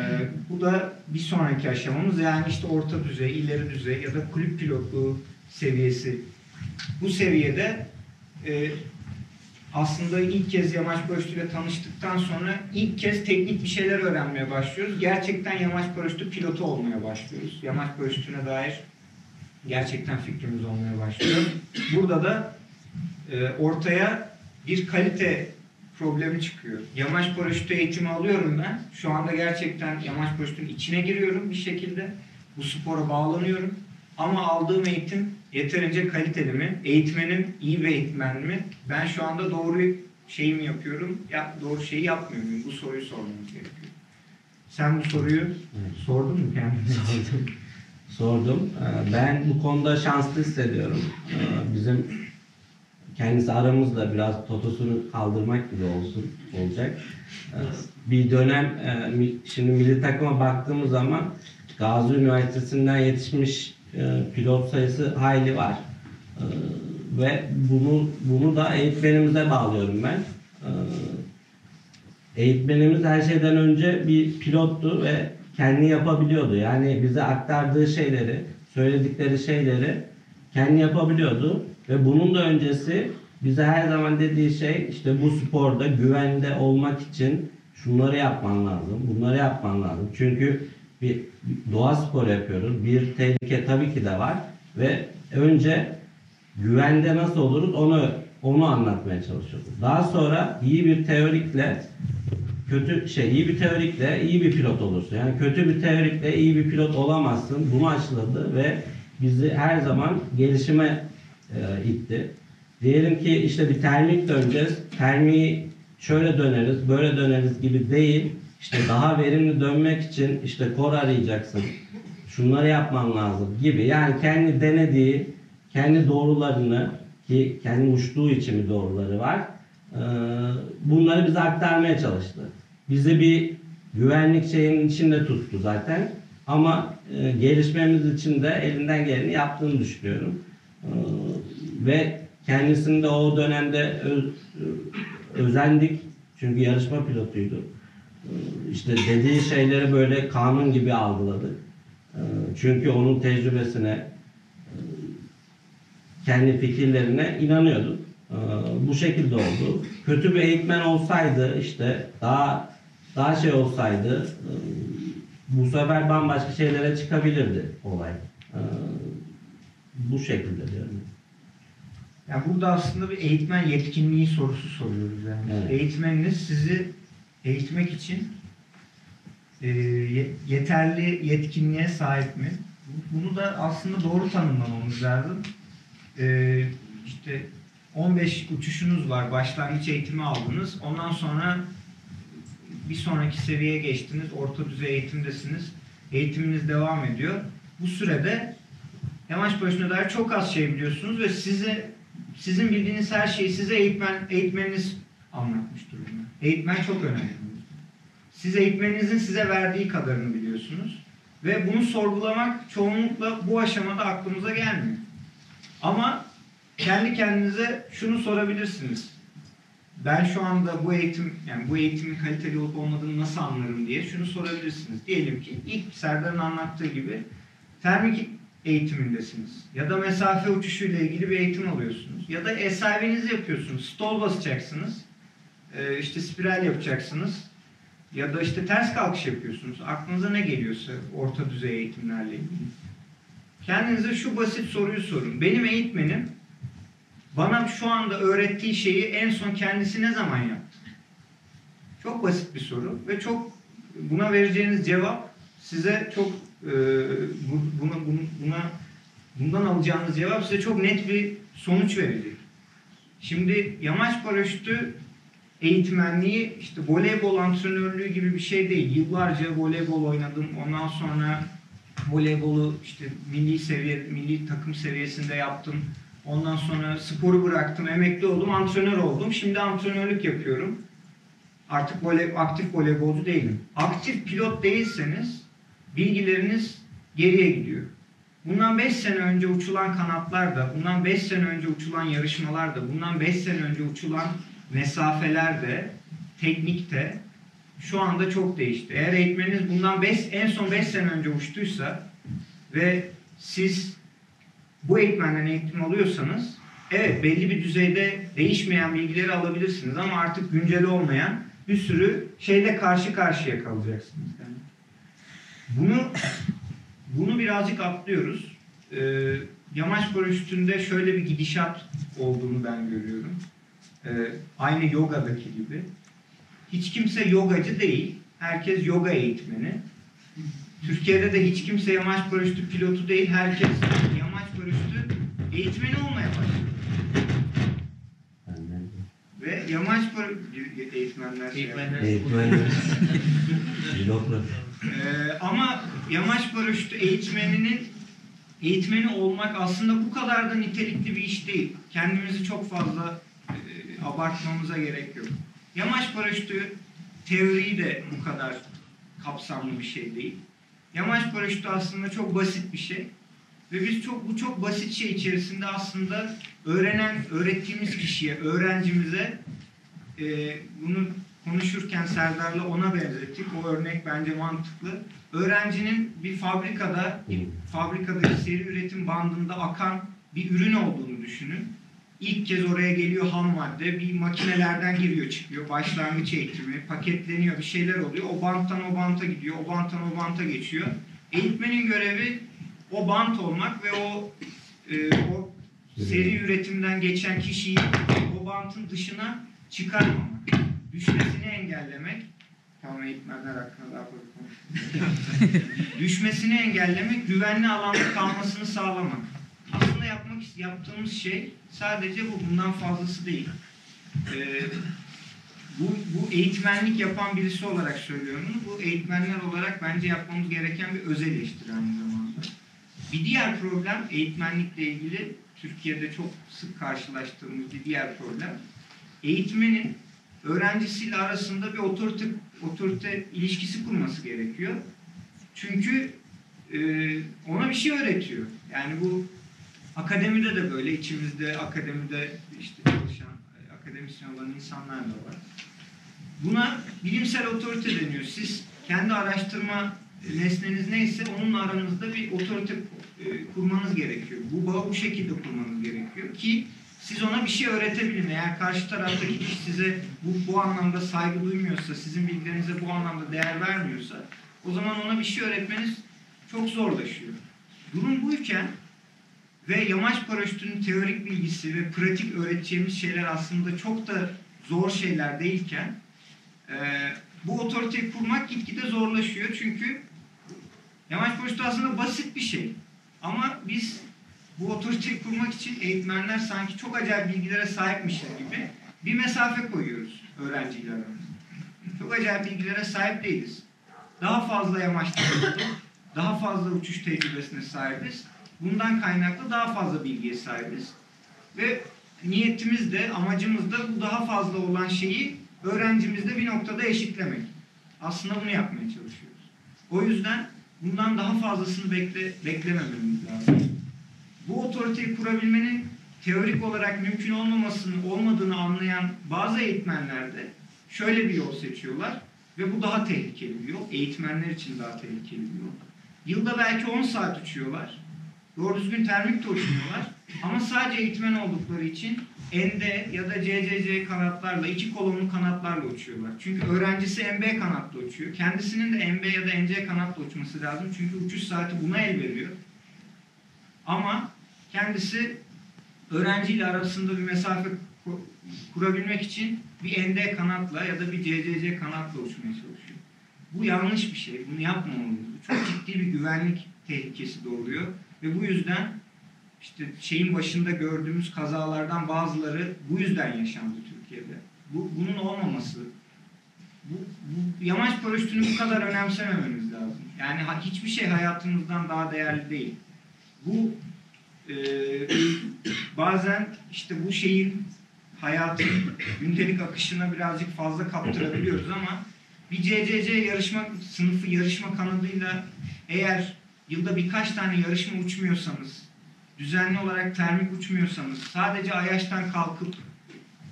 bu da bir sonraki aşamamız yani işte orta düzey, ileri düzey ya da kulüp pilotluğu seviyesi. Bu seviyede e, aslında ilk kez yamaç paraşütüyle tanıştıktan sonra ilk kez teknik bir şeyler öğrenmeye başlıyoruz. Gerçekten yamaç paraşütü pilotu olmaya başlıyoruz. Yamaç paraşütüne dair gerçekten fikrimiz olmaya başlıyor. Burada da e, ortaya bir kalite problemi çıkıyor. Yamaç paraşütü eğitimi alıyorum ben. Şu anda gerçekten yamaç paraşütünün içine giriyorum bir şekilde. Bu spora bağlanıyorum. Ama aldığım eğitim yeterince kaliteli mi? Eğitmenim iyi bir eğitmen mi? Ben şu anda doğru şeyi mi yapıyorum? Ya, doğru şeyi yapmıyor muyum? Bu soruyu sormamız gerekiyor. Sen bu soruyu sordun mu kendine? Sordum. Sordum. Ee, Ben bu konuda şanslı hissediyorum. Ee, Bizim kendisi aramızda biraz totosunu kaldırmak gibi olsun olacak. Ee, Bir dönem e, şimdi milli takıma baktığımız zaman Gazi Üniversitesi'nden yetişmiş pilot sayısı hayli var. Ee, Ve bunu bunu da eğitmenimize bağlıyorum ben. Ee, Eğitmenimiz her şeyden önce bir pilottu ve kendi yapabiliyordu. Yani bize aktardığı şeyleri, söyledikleri şeyleri kendi yapabiliyordu. Ve bunun da öncesi bize her zaman dediği şey işte bu sporda güvende olmak için şunları yapman lazım, bunları yapman lazım. Çünkü bir doğa spor yapıyoruz. Bir tehlike tabii ki de var ve önce güvende nasıl oluruz onu onu anlatmaya çalışıyorduk. Daha sonra iyi bir teorikle kötü şey iyi bir teorikle iyi bir pilot olursun. Yani kötü bir teorikle iyi bir pilot olamazsın. Bunu aşıladı ve bizi her zaman gelişime e, itti. Diyelim ki işte bir termik döneceğiz. Termiği şöyle döneriz, böyle döneriz gibi değil. İşte daha verimli dönmek için işte kor arayacaksın. Şunları yapman lazım gibi. Yani kendi denediği, kendi doğrularını ki kendi uçtuğu için bir doğruları var. Bunları bize aktarmaya çalıştı. Bizi bir güvenlik şeyinin içinde tuttu zaten. Ama gelişmemiz için de elinden geleni yaptığını düşünüyorum. Ve kendisini de o dönemde öz- özendik. Çünkü yarışma pilotuydu. Ee, İşte dediği şeyleri böyle kanun gibi algıladık. Ee, Çünkü onun tecrübesine, e, kendi fikirlerine inanıyorduk. Ee, Bu şekilde oldu. Kötü bir eğitmen olsaydı işte daha daha şey olsaydı e, bu sefer bambaşka şeylere çıkabilirdi olay. Bu şekilde diyorum. Yani burada aslında bir eğitmen yetkinliği sorusu soruyoruz yani. Evet. Eğitmeniniz sizi eğitmek için e, ye- yeterli yetkinliğe sahip mi? Bunu da aslında doğru tanımlamamız lazım. E, işte 15 uçuşunuz var, başlangıç eğitimi aldınız. Ondan sonra bir sonraki seviyeye geçtiniz, orta düzey eğitimdesiniz. Eğitiminiz devam ediyor. Bu sürede yamaç paraşütüne dair çok az şey biliyorsunuz ve size sizin bildiğiniz her şeyi size eğitmen eğitmeniniz anlatmış durumda. Eğitmen çok önemli. Siz eğitmeninizin size verdiği kadarını biliyorsunuz ve bunu sorgulamak çoğunlukla bu aşamada aklımıza gelmiyor. Ama kendi kendinize şunu sorabilirsiniz. Ben şu anda bu eğitim yani bu eğitimin kaliteli olup olmadığını nasıl anlarım diye şunu sorabilirsiniz. Diyelim ki ilk Serdar'ın anlattığı gibi termik eğitimindesiniz. Ya da mesafe uçuşuyla ilgili bir eğitim alıyorsunuz. Ya da SIV'nizi yapıyorsunuz. Stol basacaksınız. Ee, işte spiral yapacaksınız. Ya da işte ters kalkış yapıyorsunuz. Aklınıza ne geliyorsa orta düzey eğitimlerle ilgili. Kendinize şu basit soruyu sorun. Benim eğitmenim bana şu anda öğrettiği şeyi en son kendisi ne zaman yaptı? Çok basit bir soru ve çok buna vereceğiniz cevap size çok e, bu- buna, buna, buna bundan alacağınız cevap size çok net bir sonuç verecek. Şimdi yamaç paraşütü eğitmenliği işte voleybol antrenörlüğü gibi bir şey değil. Yıllarca voleybol oynadım. Ondan sonra voleybolu işte milli seviye, milli takım seviyesinde yaptım. Ondan sonra sporu bıraktım, emekli oldum, antrenör oldum. Şimdi antrenörlük yapıyorum. Artık voley, aktif voleybolcu değilim. Aktif pilot değilseniz bilgileriniz geriye gidiyor. Bundan 5 sene önce uçulan kanatlar da, bundan 5 sene önce uçulan yarışmalar da, bundan 5 sene önce uçulan mesafeler de, teknik de şu anda çok değişti. Eğer eğitmeniniz bundan 5, en son 5 sene önce uçtuysa ve siz bu eğitmenden eğitim alıyorsanız evet belli bir düzeyde değişmeyen bilgileri alabilirsiniz ama artık güncel olmayan bir sürü şeyle karşı karşıya kalacaksınız. Yani bunu bunu birazcık atlıyoruz. Ee, yamaç paraşütünde şöyle bir gidişat olduğunu ben görüyorum. Ee, aynı yogadaki gibi. Hiç kimse yogacı değil. Herkes yoga eğitmeni. Türkiye'de de hiç kimse yamaç paraşütü pilotu değil. Herkes yamaç paraşütü eğitmeni olmaya başladı. Ve yamaç paraşütü eğitmenler şey yapıyor. Eğitmen. Bürokrat. Ee, ama yamaç paraşütü eğitmeninin eğitmeni olmak aslında bu kadar da nitelikli bir iş değil. Kendimizi çok fazla e, abartmamıza gerek yok. Yamaç paraşütü teoriyi de bu kadar kapsamlı bir şey değil. Yamaç paraşütü aslında çok basit bir şey. Ve biz çok bu çok basit şey içerisinde aslında öğrenen, öğrettiğimiz kişiye, öğrencimize e, bunu konuşurken Serdar'la ona benzettik. O örnek bence mantıklı. Öğrencinin bir fabrikada, bir fabrikadaki seri üretim bandında akan bir ürün olduğunu düşünün. İlk kez oraya geliyor ham madde, bir makinelerden giriyor çıkıyor, başlangıç eğitimi, paketleniyor, bir şeyler oluyor. O banttan o banta gidiyor, o banttan o banta geçiyor. Eğitmenin görevi o bant olmak ve o e, o seri üretimden geçen kişiyi o bantın dışına çıkarmamak. Düşmesini engellemek. Tamam eğitmenler hakkında daha fazla konuşmayayım. Düşmesini engellemek, güvenli alanda kalmasını sağlamak. Yapmak yaptığımız şey sadece bu. Bundan fazlası değil. Ee, bu, bu eğitmenlik yapan birisi olarak söylüyorum. Bu eğitmenler olarak bence yapmamız gereken bir öz eleştiri aynı zamanda. Bir diğer problem eğitmenlikle ilgili Türkiye'de çok sık karşılaştığımız bir diğer problem. Eğitmenin öğrencisiyle arasında bir otorite, otorite ilişkisi kurması gerekiyor. Çünkü e, ona bir şey öğretiyor. Yani bu akademide de böyle, içimizde akademide işte çalışan, akademisyen olan insanlar da var. Buna bilimsel otorite deniyor. Siz kendi araştırma nesneniz neyse onunla aranızda bir otorite e, kurmanız gerekiyor. Bu bağı bu şekilde kurmanız gerekiyor ki siz ona bir şey öğretebilin. Eğer karşı taraftaki kişi size bu, bu anlamda saygı duymuyorsa, sizin bilgilerinize bu anlamda değer vermiyorsa o zaman ona bir şey öğretmeniz çok zorlaşıyor. Durum buyken ve yamaç paraşütünün teorik bilgisi ve pratik öğreteceğimiz şeyler aslında çok da zor şeyler değilken e, bu otoriteyi kurmak gitgide zorlaşıyor. Çünkü yamaç paraşütü aslında basit bir şey. Ama biz bu otoriteyi kurmak için eğitmenler sanki çok acayip bilgilere sahipmişler gibi bir mesafe koyuyoruz öğrenciyle. Çok acayip bilgilere sahip değiliz. Daha fazla yamaçta daha fazla uçuş tecrübesine sahibiz. Bundan kaynaklı daha fazla bilgiye sahibiz. Ve niyetimiz de, amacımız da bu daha fazla olan şeyi öğrencimizde bir noktada eşitlemek. Aslında bunu yapmaya çalışıyoruz. O yüzden bundan daha fazlasını bekle, beklemememiz lazım. Bu otoriteyi kurabilmenin teorik olarak mümkün olmamasını, olmadığını anlayan bazı eğitmenler de şöyle bir yol seçiyorlar ve bu daha tehlikeli bir yol. Eğitmenler için daha tehlikeli bir yol. Yılda belki 10 saat uçuyorlar. Doğru düzgün termik de uçmuyorlar. Ama sadece eğitmen oldukları için ND ya da CCC kanatlarla, iki kolonlu kanatlarla uçuyorlar. Çünkü öğrencisi MB kanatla uçuyor. Kendisinin de MB ya da NC kanatla uçması lazım. Çünkü uçuş saati buna el veriyor. Ama kendisi öğrenciyle arasında bir mesafe kurabilmek için bir ND kanatla ya da bir CCC kanatla uçmaya çalışıyor. Bu yanlış bir şey. Bunu yapmamalıyız. Çok ciddi bir güvenlik tehlikesi doğuruyor. Ve bu yüzden işte şeyin başında gördüğümüz kazalardan bazıları bu yüzden yaşandı Türkiye'de. Bu, bunun olmaması, bu, bu yamaç paraşütünü bu kadar önemsemememiz lazım. Yani hiçbir şey hayatımızdan daha değerli değil. Bu e, bazen işte bu şeyin hayatın gündelik akışına birazcık fazla kaptırabiliyoruz ama bir CCC yarışma sınıfı yarışma kanadıyla eğer yılda birkaç tane yarışma uçmuyorsanız, düzenli olarak termik uçmuyorsanız, sadece Ayaş'tan kalkıp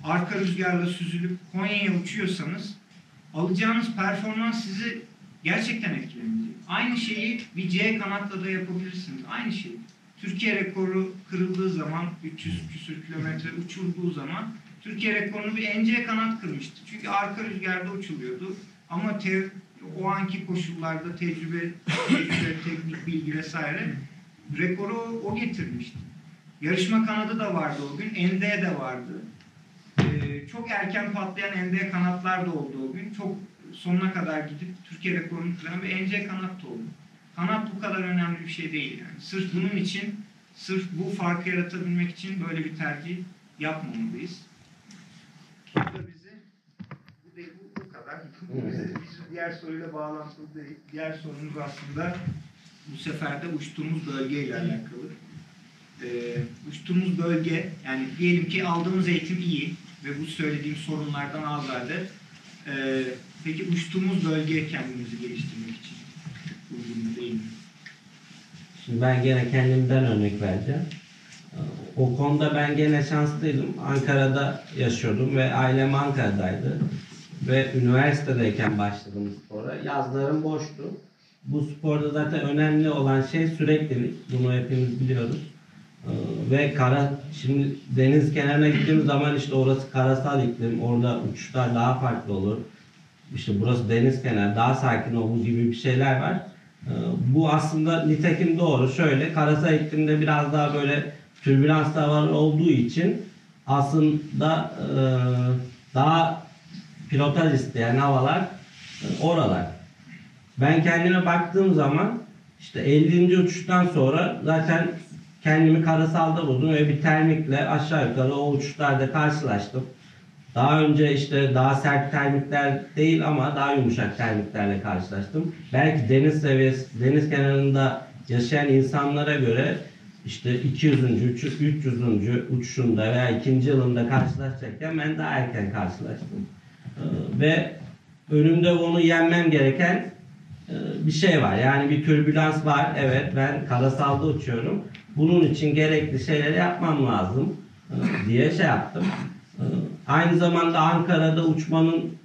arka rüzgarla süzülüp Konya'ya uçuyorsanız alacağınız performans sizi gerçekten etkilemeyecek. Aynı şeyi bir C kanatla da yapabilirsiniz. Aynı şey. Türkiye rekoru kırıldığı zaman 300 küsür kilometre uçulduğu zaman Türkiye rekorunu bir NC kanat kırmıştı. Çünkü arka rüzgarda uçuluyordu. Ama te, o anki koşullarda tecrübe, tecrübe, teknik bilgi vesaire rekoru o getirmişti. Yarışma kanadı da vardı o gün. ND de vardı. Ee, çok erken patlayan ND kanatlar da oldu o gün. Çok sonuna kadar gidip Türkiye rekorunu kıran bir NC kanat da oldu. Kanat bu kadar önemli bir şey değil yani. Sırf bunun için, sırf bu farkı yaratabilmek için böyle bir tercih yapmamalıyız. Bu da bizi, bu, değil, bu, bizi diğer soruyla bağlantılı değil. Diğer sorumuz aslında bu sefer de uçtuğumuz bölgeyle alakalı. Ee, uçtuğumuz bölge, yani diyelim ki aldığımız eğitim iyi ve bu söylediğim sorunlardan azade. Ee, peki uçtuğumuz bölge kendimizi geliştirmek için uygun mu değil mi? Şimdi ben gene kendimden örnek vereceğim. O konuda ben gene şanslıydım. Ankara'da yaşıyordum ve ailem Ankara'daydı. Ve üniversitedeyken başladım spora. Yazlarım boştu. Bu sporda zaten önemli olan şey süreklilik. Bunu hepimiz biliyoruz. Ee, Ve kara, şimdi deniz kenarına gittiğimiz zaman işte orası karasal iklim. Orada uçuşlar daha farklı olur. İşte burası deniz kenarı, daha sakin olduğu gibi bir şeyler var. Ee, Bu aslında nitekim doğru. Şöyle karasal iklimde biraz daha böyle türbülans havalar olduğu için aslında e, daha pilotaj isteyen havalar oralar. Ben kendime baktığım zaman işte 50. uçuştan sonra zaten kendimi karasalda buldum ve bir termikle aşağı yukarı o uçuşlarda karşılaştım. Daha önce işte daha sert termikler değil ama daha yumuşak termiklerle karşılaştım. Belki deniz seviyesi, deniz kenarında yaşayan insanlara göre işte 200. 300. uçuşunda veya ikinci yılında karşılaşacakken ben daha erken karşılaştım. Ee, Ve önümde onu yenmem gereken e, bir şey var. Yani bir türbülans var. Evet ben karasalda uçuyorum. Bunun için gerekli şeyleri yapmam lazım e, diye şey yaptım. E, Aynı zamanda Ankara'da uçmanın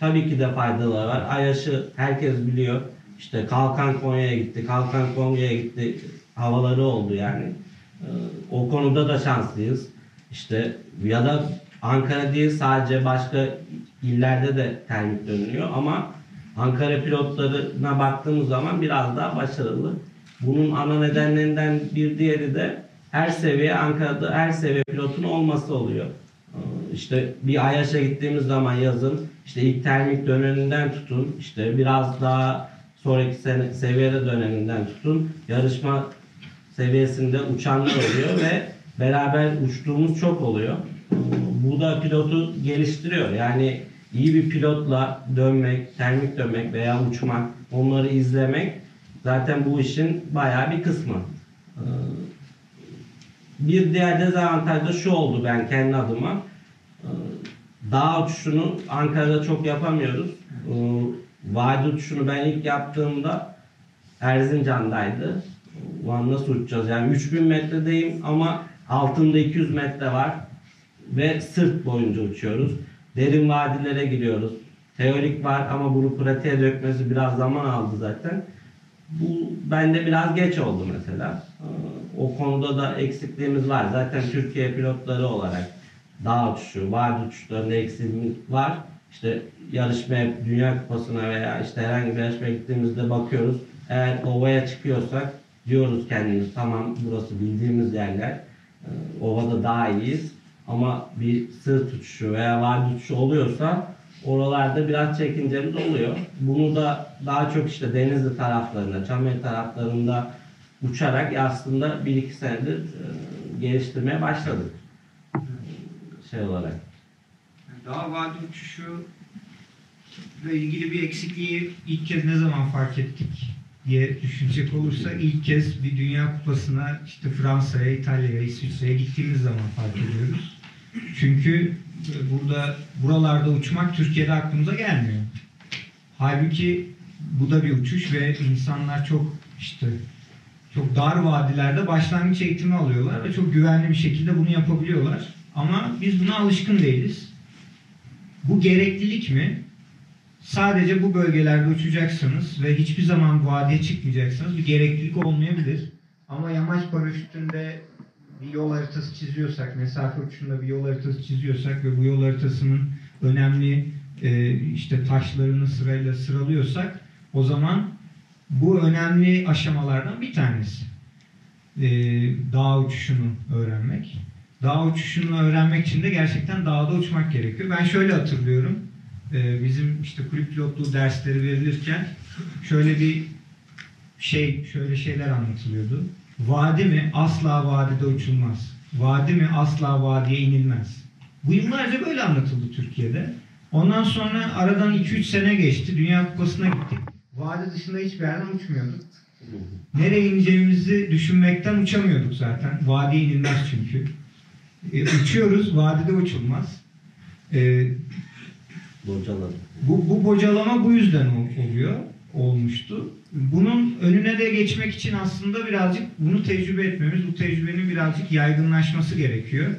tabii ki de faydaları var. Ayaşı herkes biliyor. İşte Kalkan Konya'ya gitti, Kalkan Konya'ya gitti havaları oldu yani. O konuda da şanslıyız. İşte ya da Ankara değil sadece başka illerde de termik dönülüyor ama Ankara pilotlarına baktığımız zaman biraz daha başarılı. Bunun ana nedenlerinden bir diğeri de her seviye Ankara'da her seviye pilotun olması oluyor. Ee, İşte bir Ayaş'a gittiğimiz zaman yazın işte ilk termik döneminden tutun işte biraz daha sonraki seviyede döneminden tutun yarışma seviyesinde uçanlar oluyor ve beraber uçtuğumuz çok oluyor. Ee, Bu da pilotu geliştiriyor. Yani iyi bir pilotla dönmek, termik dönmek veya uçmak, onları izlemek zaten bu işin bayağı bir kısmı. Ee, Bir diğer dezavantaj da şu oldu ben kendi adıma. Ee, Dağ uçuşunu Ankara'da çok yapamıyoruz. Ee, Vadi uçuşunu ben ilk yaptığımda Erzincan'daydı. Ulan nasıl uçacağız? Yani 3000 metredeyim ama altında 200 metre var ve sırt boyunca uçuyoruz. Derin vadilere giriyoruz. Teorik var ama bunu pratiğe dökmesi biraz zaman aldı zaten. Bu bende biraz geç oldu mesela. Ee, O konuda da eksikliğimiz var. Zaten Türkiye pilotları olarak dağ uçuşu, vadi uçuşlarında eksiğimiz var. İşte yarışmaya, Dünya Kupası'na veya işte herhangi bir yarışmaya gittiğimizde bakıyoruz. Eğer ovaya çıkıyorsak diyoruz kendimiz tamam burası bildiğimiz yerler. Ee, Ovada daha iyiyiz. Ama bir sırt uçuşu veya vadi uçuşu oluyorsa oralarda biraz çekincemiz oluyor. Bunu da daha çok işte Denizli taraflarında, Çameli taraflarında uçarak aslında bir iki senedir e, geliştirmeye başladık. Şey olarak. Dağ vadi uçuşu ile ilgili bir eksikliği ilk kez ne zaman fark ettik diye düşünecek olursa ilk kez bir Dünya Kupası'na işte Fransa'ya, İtalya'ya, İsviçre'ye gittiğimiz zaman fark ediyoruz. Çünkü e, burada buralarda uçmak Türkiye'de aklımıza gelmiyor. Halbuki bu da bir uçuş ve insanlar çok işte çok dar vadilerde başlangıç eğitimi alıyorlar ve çok güvenli bir şekilde bunu yapabiliyorlar. Ama biz buna alışkın değiliz. Bu gereklilik mi? Sadece bu bölgelerde uçacaksınız ve hiçbir zaman vadiye çıkmayacaksınız. Bir gereklilik olmayabilir. Ama yamaç paraşütünde bir yol haritası çiziyorsak, mesafe uçuşunda bir yol haritası çiziyorsak ve bu yol haritasının önemli e, işte taşlarını sırayla sıralıyorsak o zaman bu önemli aşamalardan bir tanesi. E, dağ uçuşunu öğrenmek. Dağ uçuşunu öğrenmek için de gerçekten dağda uçmak gerekiyor. Ben şöyle hatırlıyorum. E, bizim işte kulüp pilotluğu dersleri verilirken şöyle bir şey, şöyle şeyler anlatılıyordu. Vadi mi? Asla vadide uçulmaz. Vadi mi? Asla vadiye inilmez. Bu yıllarca böyle anlatıldı Türkiye'de. Ondan sonra aradan 2-3 sene geçti. Dünya Kupası'na gittik. Vadi dışında hiçbir yerden uçmuyorduk. Nereye ineceğimizi düşünmekten uçamıyorduk zaten. Vadiye inilmez çünkü. E, uçuyoruz, vadide uçulmaz. E, Bocaladım. bu, bu bocalama bu yüzden ol- oluyor, olmuştu. Bunun önüne de geçmek için aslında birazcık bunu tecrübe etmemiz, bu tecrübenin birazcık yaygınlaşması gerekiyor.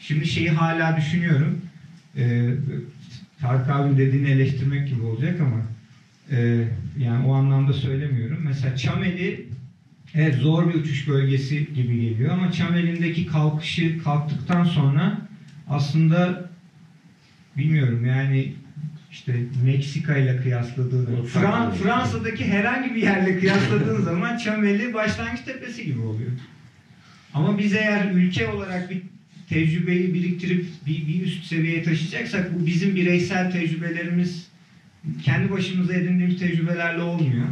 Şimdi şeyi hala düşünüyorum. Ee, Tarık abim dediğini eleştirmek gibi olacak ama e, yani o anlamda söylemiyorum. Mesela Çameli evet zor bir uçuş bölgesi gibi geliyor ama Çameli'ndeki kalkışı kalktıktan sonra aslında bilmiyorum yani işte Meksika ile kıyasladığın, Fran-. Fransa'daki herhangi bir yerle kıyasladığın zaman Çameli başlangıç tepesi gibi oluyor. Ama biz eğer ülke olarak bir tecrübeyi biriktirip bir, bir üst seviyeye taşıyacaksak bu bizim bireysel tecrübelerimiz kendi başımıza edindiğimiz tecrübelerle olmuyor.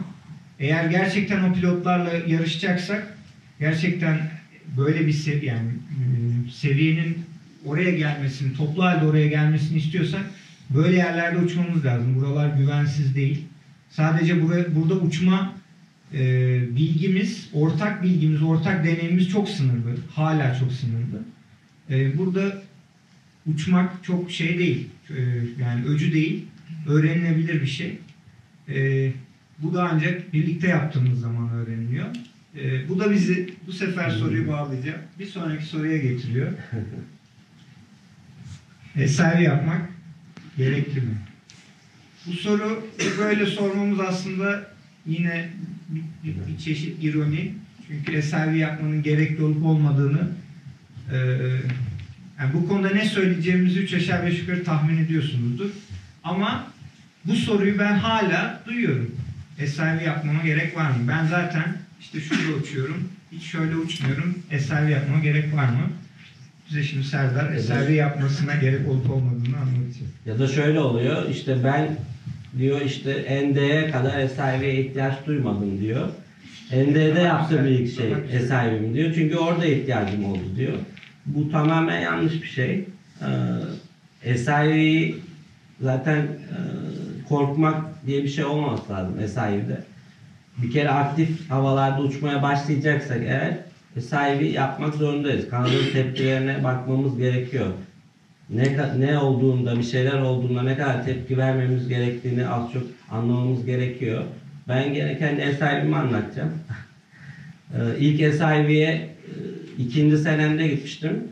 Eğer gerçekten o pilotlarla yarışacaksak gerçekten böyle bir seviye yani e, seviyenin oraya gelmesini, toplu halde oraya gelmesini istiyorsak böyle yerlerde uçmamız lazım. Buralar güvensiz değil. Sadece buraya, burada uçma e, bilgimiz, ortak bilgimiz, ortak deneyimimiz çok sınırlı. Hala çok sınırlı. E, burada uçmak çok şey değil. E, yani öcü değil. Öğrenilebilir bir şey. E, bu da ancak birlikte yaptığımız zaman öğreniliyor. E, bu da bizi bu sefer soruyu bağlayacağım. Bir sonraki soruya getiriyor. Eser yapmak gerekli mi? Bu soru böyle sormamız aslında yine bir, bir- bir çeşit ironi. Çünkü eservi yapmanın gerekli olup olmadığını e, yani bu konuda ne söyleyeceğimizi üç aşağı beş yukarı tahmin ediyorsunuzdur. Ama bu soruyu ben hala duyuyorum. Eservi yapmama gerek var mı? Ben zaten işte şurada uçuyorum. Hiç şöyle uçmuyorum. Eservi yapmama gerek var mı? Bize şimdi Serdar eservi yapmasına gerek olup olmadığını anlatacak. Ya da şöyle oluyor işte ben diyor işte ND'ye kadar SIV'ye ihtiyaç duymadım diyor. ND'de yaptığım ilk şey SIV'im diyor. Çünkü orada ihtiyacım oldu diyor. Bu tamamen yanlış bir şey. Ee, SIV'yi zaten e, korkmak diye bir şey olmaması lazım SIV'de. Bir kere aktif havalarda uçmaya başlayacaksak eğer SIV yapmak zorundayız. Kanadın tepkilerine bakmamız gerekiyor ne ne olduğunda bir şeyler olduğunda ne kadar tepki vermemiz gerektiğini az çok anlamamız gerekiyor. Ben gene kendi SIV'imi anlatacağım. Ee, İlk SIV'ye e, ikinci senemde gitmiştim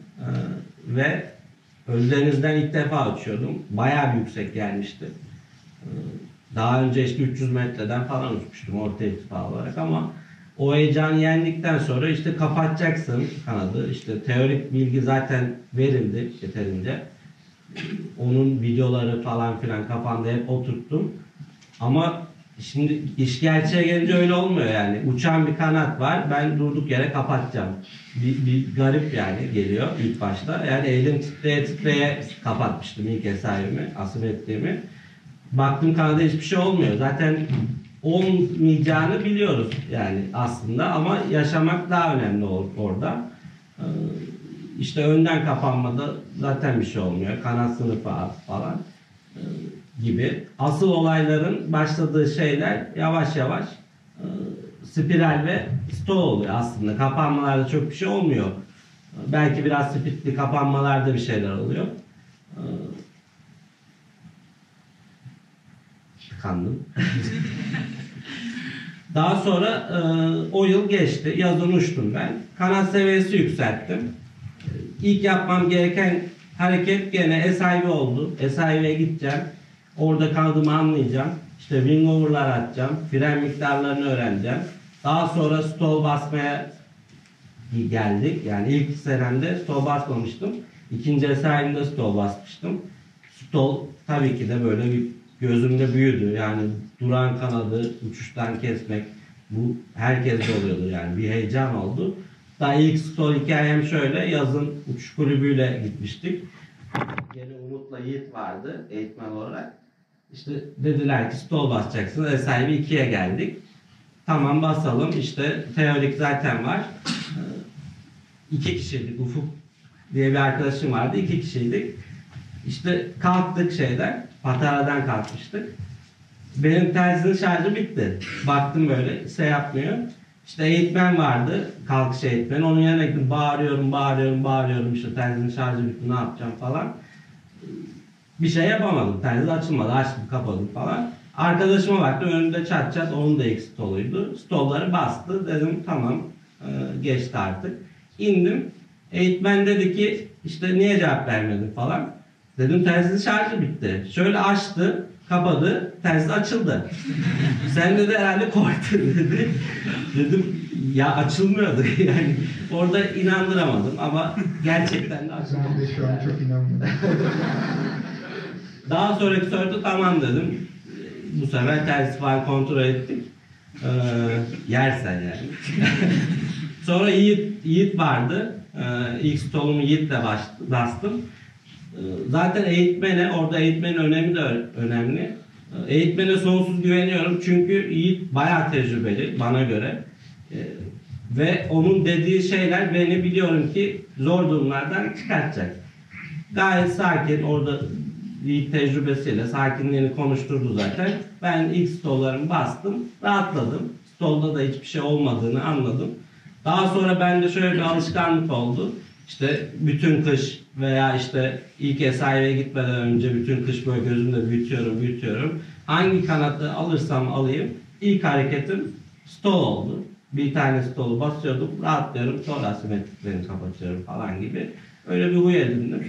ve Ölüdeniz'den ilk defa uçuyordum. Bayağı bir yüksek gelmişti. Daha önce işte 300 metreden falan uçmuştum orta irtifa olarak ama o heyecanı yendikten sonra işte kapatacaksın kanadı. İşte teorik bilgi zaten verildi yeterince. Onun videoları falan filan kafamda hep oturttum. Ama şimdi iş gerçeğe gelince öyle olmuyor yani. Uçan bir kanat var. Ben durduk yere kapatacağım. Bir, bir garip yani geliyor ilk başta. Yani elim titreye titreye kapatmıştım ilk eserimi, asimetrimi. Baktım kanada hiçbir şey olmuyor. Zaten olmayacağını biliyoruz yani aslında ama yaşamak daha önemli or- orada. Ee, işte önden kapanmada zaten bir şey olmuyor. Kanat sınıfı az falan ee, gibi. Asıl olayların başladığı şeyler yavaş yavaş e, spiral ve stall oluyor aslında. Kapanmalarda çok bir şey olmuyor. Ee, Belki biraz spitli kapanmalarda bir şeyler oluyor. Ee, Tıkandım. Daha sonra e, o yıl geçti. Yazın uçtum ben. Kanat seviyesi yükselttim. İlk yapmam gereken hareket gene SIV oldu. SIV'ye gideceğim. Orada kaldığımı anlayacağım. İşte wing over'lar atacağım. Fren miktarlarını öğreneceğim. Daha sonra stall basmaya geldik. Yani ilk senemde stol basmamıştım. İkinci eserimde stol basmıştım. Stol tabii ki de böyle bir gözümde büyüdü. Yani duran kanadı uçuştan kesmek bu herkeste oluyordu yani bir heyecan oldu. Daha ilk stol hikayem şöyle yazın uçuş kulübüyle gitmiştik. Gene Umut'la Yiğit vardı eğitmen olarak. İşte dediler ki stol basacaksınız. Sahibi ikiye geldik. Tamam basalım. İşte teorik zaten var. İki kişiydik. Ufuk diye bir arkadaşım vardı. iki kişiydik. İşte kalktık şeyden. Patara'dan kalkmıştık. Benim terzinin şarjı bitti. Baktım böyle şey yapmıyor. İşte eğitmen vardı. Kalkış eğitmeni. Onun yanına gittim. Bağırıyorum, bağırıyorum, bağırıyorum. İşte terzinin şarjı bitti. Ne yapacağım falan. Bir şey yapamadım. Terzi açılmadı. Açtım, kapadım falan. Arkadaşıma baktım. Önümde çat çat. Onun da ilk stoluydu. Stolları bastı. Dedim tamam. e, geçti artık. İndim. Eğitmen dedi ki işte niye cevap vermedin falan. Dedim terzinin şarjı bitti. Şöyle açtı, kapadı, terzi açıldı. Sen dedi herhalde korktun dedi. Dedim ya açılmıyordu yani. Orada inandıramadım ama gerçekten de açılmadı. Ben de şu an çok inanmıyorum. Daha sonraki soruda tamam dedim. Bu sefer tersi falan kontrol ettik. Ee, yersen yani. Sonra Yiğit, Yiğit vardı. Ee, ilk stolumu Yiğit'le bastım. Zaten eğitmene, orada eğitmenin önemi de önemli. Eğitmene sonsuz güveniyorum çünkü Yiğit bayağı tecrübeli bana göre. Ee, ve onun dediği şeyler beni biliyorum ki zor durumlardan çıkartacak. Gayet sakin orada iyi tecrübesiyle sakinliğini konuşturdu zaten. Ben ilk stollarımı bastım, rahatladım. Stolda da hiçbir şey olmadığını anladım. Daha sonra bende şöyle bir alışkanlık oldu. İşte bütün kış veya işte ilk SIV'ye gitmeden önce bütün kış böyle gözümde büyütüyorum, büyütüyorum. Hangi kanatı alırsam alayım ilk hareketim stol oldu. Bir tane stolu basıyordum, rahatlıyorum, sonra asimetriklerini kapatıyorum falan gibi. Öyle bir huy edindim.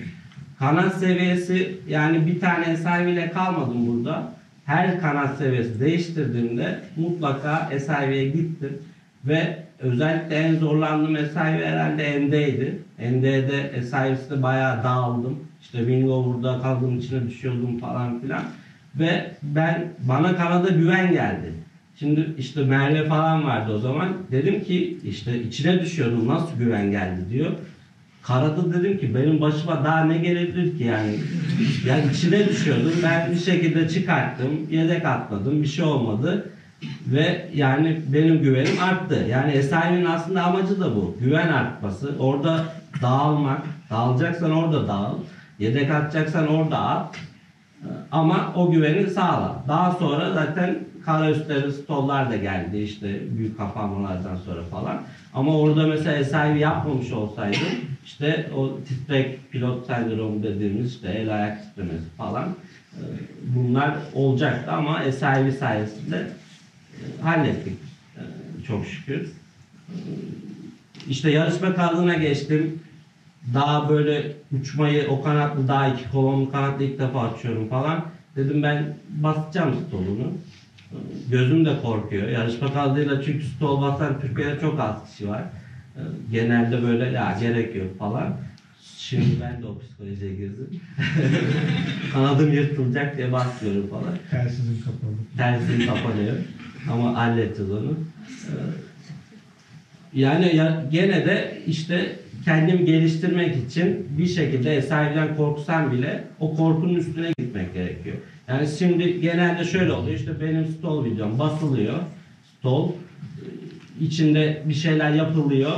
Kanat seviyesi yani bir tane SIV'yle kalmadım burada. Her kanat seviyesi değiştirdiğimde mutlaka SIV'ye gittim. Ve özellikle en zorlandığım SIV herhalde ND'ydi. ND'de SIV'sinde bayağı dağıldım. İşte wing over'da kaldığım içine düşüyordum falan filan. Ve ben bana kanada güven geldi. Şimdi işte Merve falan vardı o zaman. Dedim ki işte içine düşüyordum nasıl güven geldi diyor. Karada dedim ki benim başıma daha ne gelebilir ki yani. Yani içine düşüyordum. Ben bir şekilde çıkarttım. Yedek atladım. Bir şey olmadı. Ve yani benim güvenim arttı. Yani Esayi'nin aslında amacı da bu. Güven artması. Orada dağılmak. Dağılacaksan orada dağıl. Yedek atacaksan orada at. Ama o güveni sağla. Daha sonra zaten kara üstleri stollar da geldi işte büyük kapanmalardan sonra falan. Ama orada mesela SIV yapmamış olsaydım işte o titrek pilot sendromu dediğimiz işte el ayak titremesi falan e, bunlar olacaktı ama SIV sayesinde hallettik çok şükür. İşte yarışma kaldığına geçtim. Daha böyle uçmayı o kanatlı daha iki kolonlu kanatlı ilk defa açıyorum falan. Dedim ben basacağım stolunu. Gözüm de korkuyor. Yarışma kaldığıyla çünkü stol basan Türkiye'de çok az kişi var. Genelde böyle ya gerek yok falan. Şimdi ben de o psikolojiye girdim. Kanadım yırtılacak diye basıyorum falan. Telsizim kapalı. Tersini kapanıyor. Ama halledeceğiz onu. Ee, Yani ya, gene de işte kendimi geliştirmek için bir şekilde sahibden korksam bile o korkunun üstüne gitmek gerekiyor. Yani şimdi genelde şöyle oluyor işte benim stol videom basılıyor. Stol e, içinde bir şeyler yapılıyor.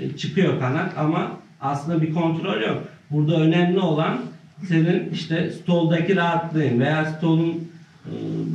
e, Çıkıyor kanat ama aslında bir kontrol yok. Burada önemli olan senin işte stoldaki rahatlığın veya stolun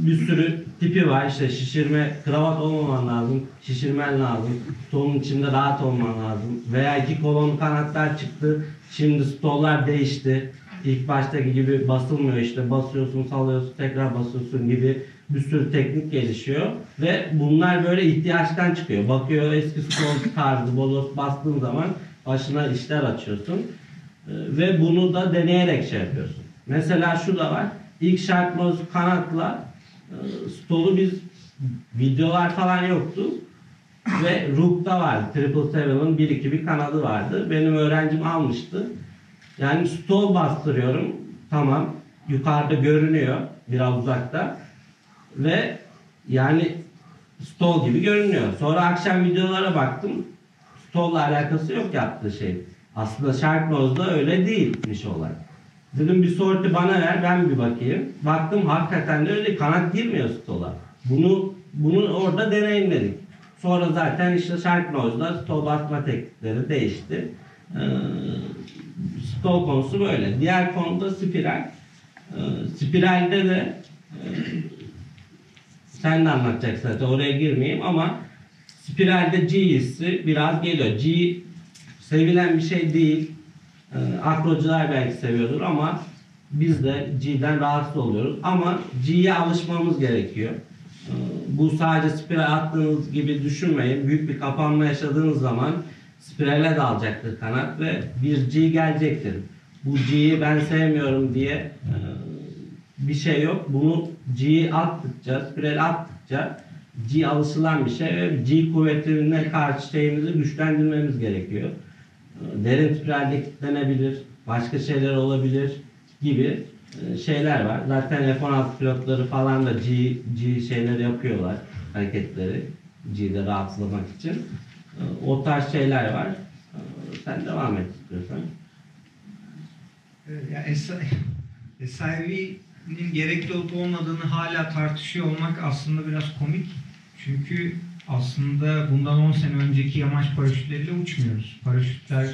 bir sürü tipi var. İşte şişirme, kravat olmaman lazım. Şişirmen lazım. Stolun içinde rahat olman lazım. Veya iki kolon kanatlar çıktı. Şimdi stollar değişti. İlk baştaki gibi basılmıyor işte. Basıyorsun, salıyorsun, tekrar basıyorsun gibi bir sürü teknik gelişiyor. Ve bunlar böyle ihtiyaçtan çıkıyor. Bakıyor eski stol tarzı bolos bastığın zaman başına işler açıyorsun. Ee, Ve bunu da deneyerek şey yapıyorsun. Mesela şu da var. İlk şartımız kanatla e, stolu biz videolar falan yoktu. Ve Rook'ta vardı. Triple Seven'ın 1-2 bir kanadı vardı. Benim öğrencim almıştı. Yani stol bastırıyorum. Tamam. Yukarıda görünüyor. Biraz uzakta. Ve yani stol gibi görünüyor. Sonra akşam videolara baktım. Stoll'la alakası yok yaptığı şey. Aslında Shark Nose'da öyle değilmiş olay. Dedim bir sorti bana ver ben bir bakayım. Baktım hakikaten de öyle kanat girmiyor stola. Bunu bunu orada deneyimledik. Sonra zaten işte Shark Nose'da stol basma teknikleri değişti. Ee, stol konusu böyle. Diğer konuda spiral. Ee, spiralde de e, sen de anlatacaksın zaten oraya girmeyeyim ama spiralde G hissi biraz geliyor. G sevilen bir şey değil. Ee, akrocular belki seviyordur ama biz de G'den rahatsız oluyoruz. Ama G'ye alışmamız gerekiyor. Ee, bu sadece spiral attığınız gibi düşünmeyin. Büyük bir kapanma yaşadığınız zaman spirale dalacaktır kanat ve bir G gelecektir. Bu G'yi ben sevmiyorum diye e, bir şey yok. Bunu G'yi attıkça, spiral attıkça G alışılan bir şey ve G kuvvetine karşı şeyimizi güçlendirmemiz gerekiyor. Derin spiralde kilitlenebilir, başka şeyler olabilir gibi e, şeyler var. Zaten F-16 pilotları falan da G, G şeyler yapıyorlar, hareketleri G'de rahatlamak için. Ee, O tarz şeyler var. Ee, Sen devam et istiyorsan. Evet, SIV'nin gerekli olup olmadığını hala tartışıyor olmak aslında biraz komik. Çünkü aslında bundan 10 sene önceki yamaç paraşütleriyle uçmuyoruz. Paraşütler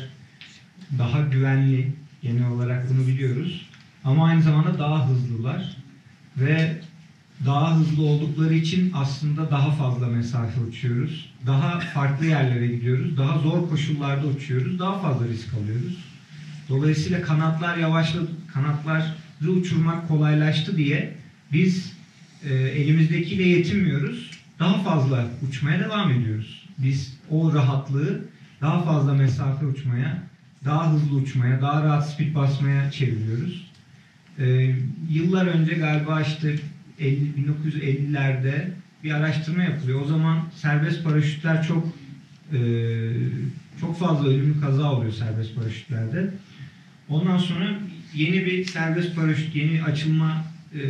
daha güvenli genel olarak bunu biliyoruz. Ama aynı zamanda daha hızlılar ve daha hızlı oldukları için aslında daha fazla mesafe uçuyoruz. Daha farklı yerlere gidiyoruz. Daha zor koşullarda uçuyoruz. Daha fazla risk alıyoruz. Dolayısıyla kanatlar yavaşladı, kanatları uçurmak kolaylaştı diye biz e, elimizdekiyle yetinmiyoruz. Daha fazla uçmaya devam ediyoruz. Biz o rahatlığı daha fazla mesafe uçmaya, daha hızlı uçmaya, daha rahat speed basmaya çeviriyoruz. E, yıllar önce galiba işte 50, 1950'lerde bir araştırma yapılıyor. O zaman serbest paraşütler çok e, çok fazla ölümlü kaza oluyor serbest paraşütlerde. Ondan sonra yeni bir serbest paraşüt, yeni açılma e,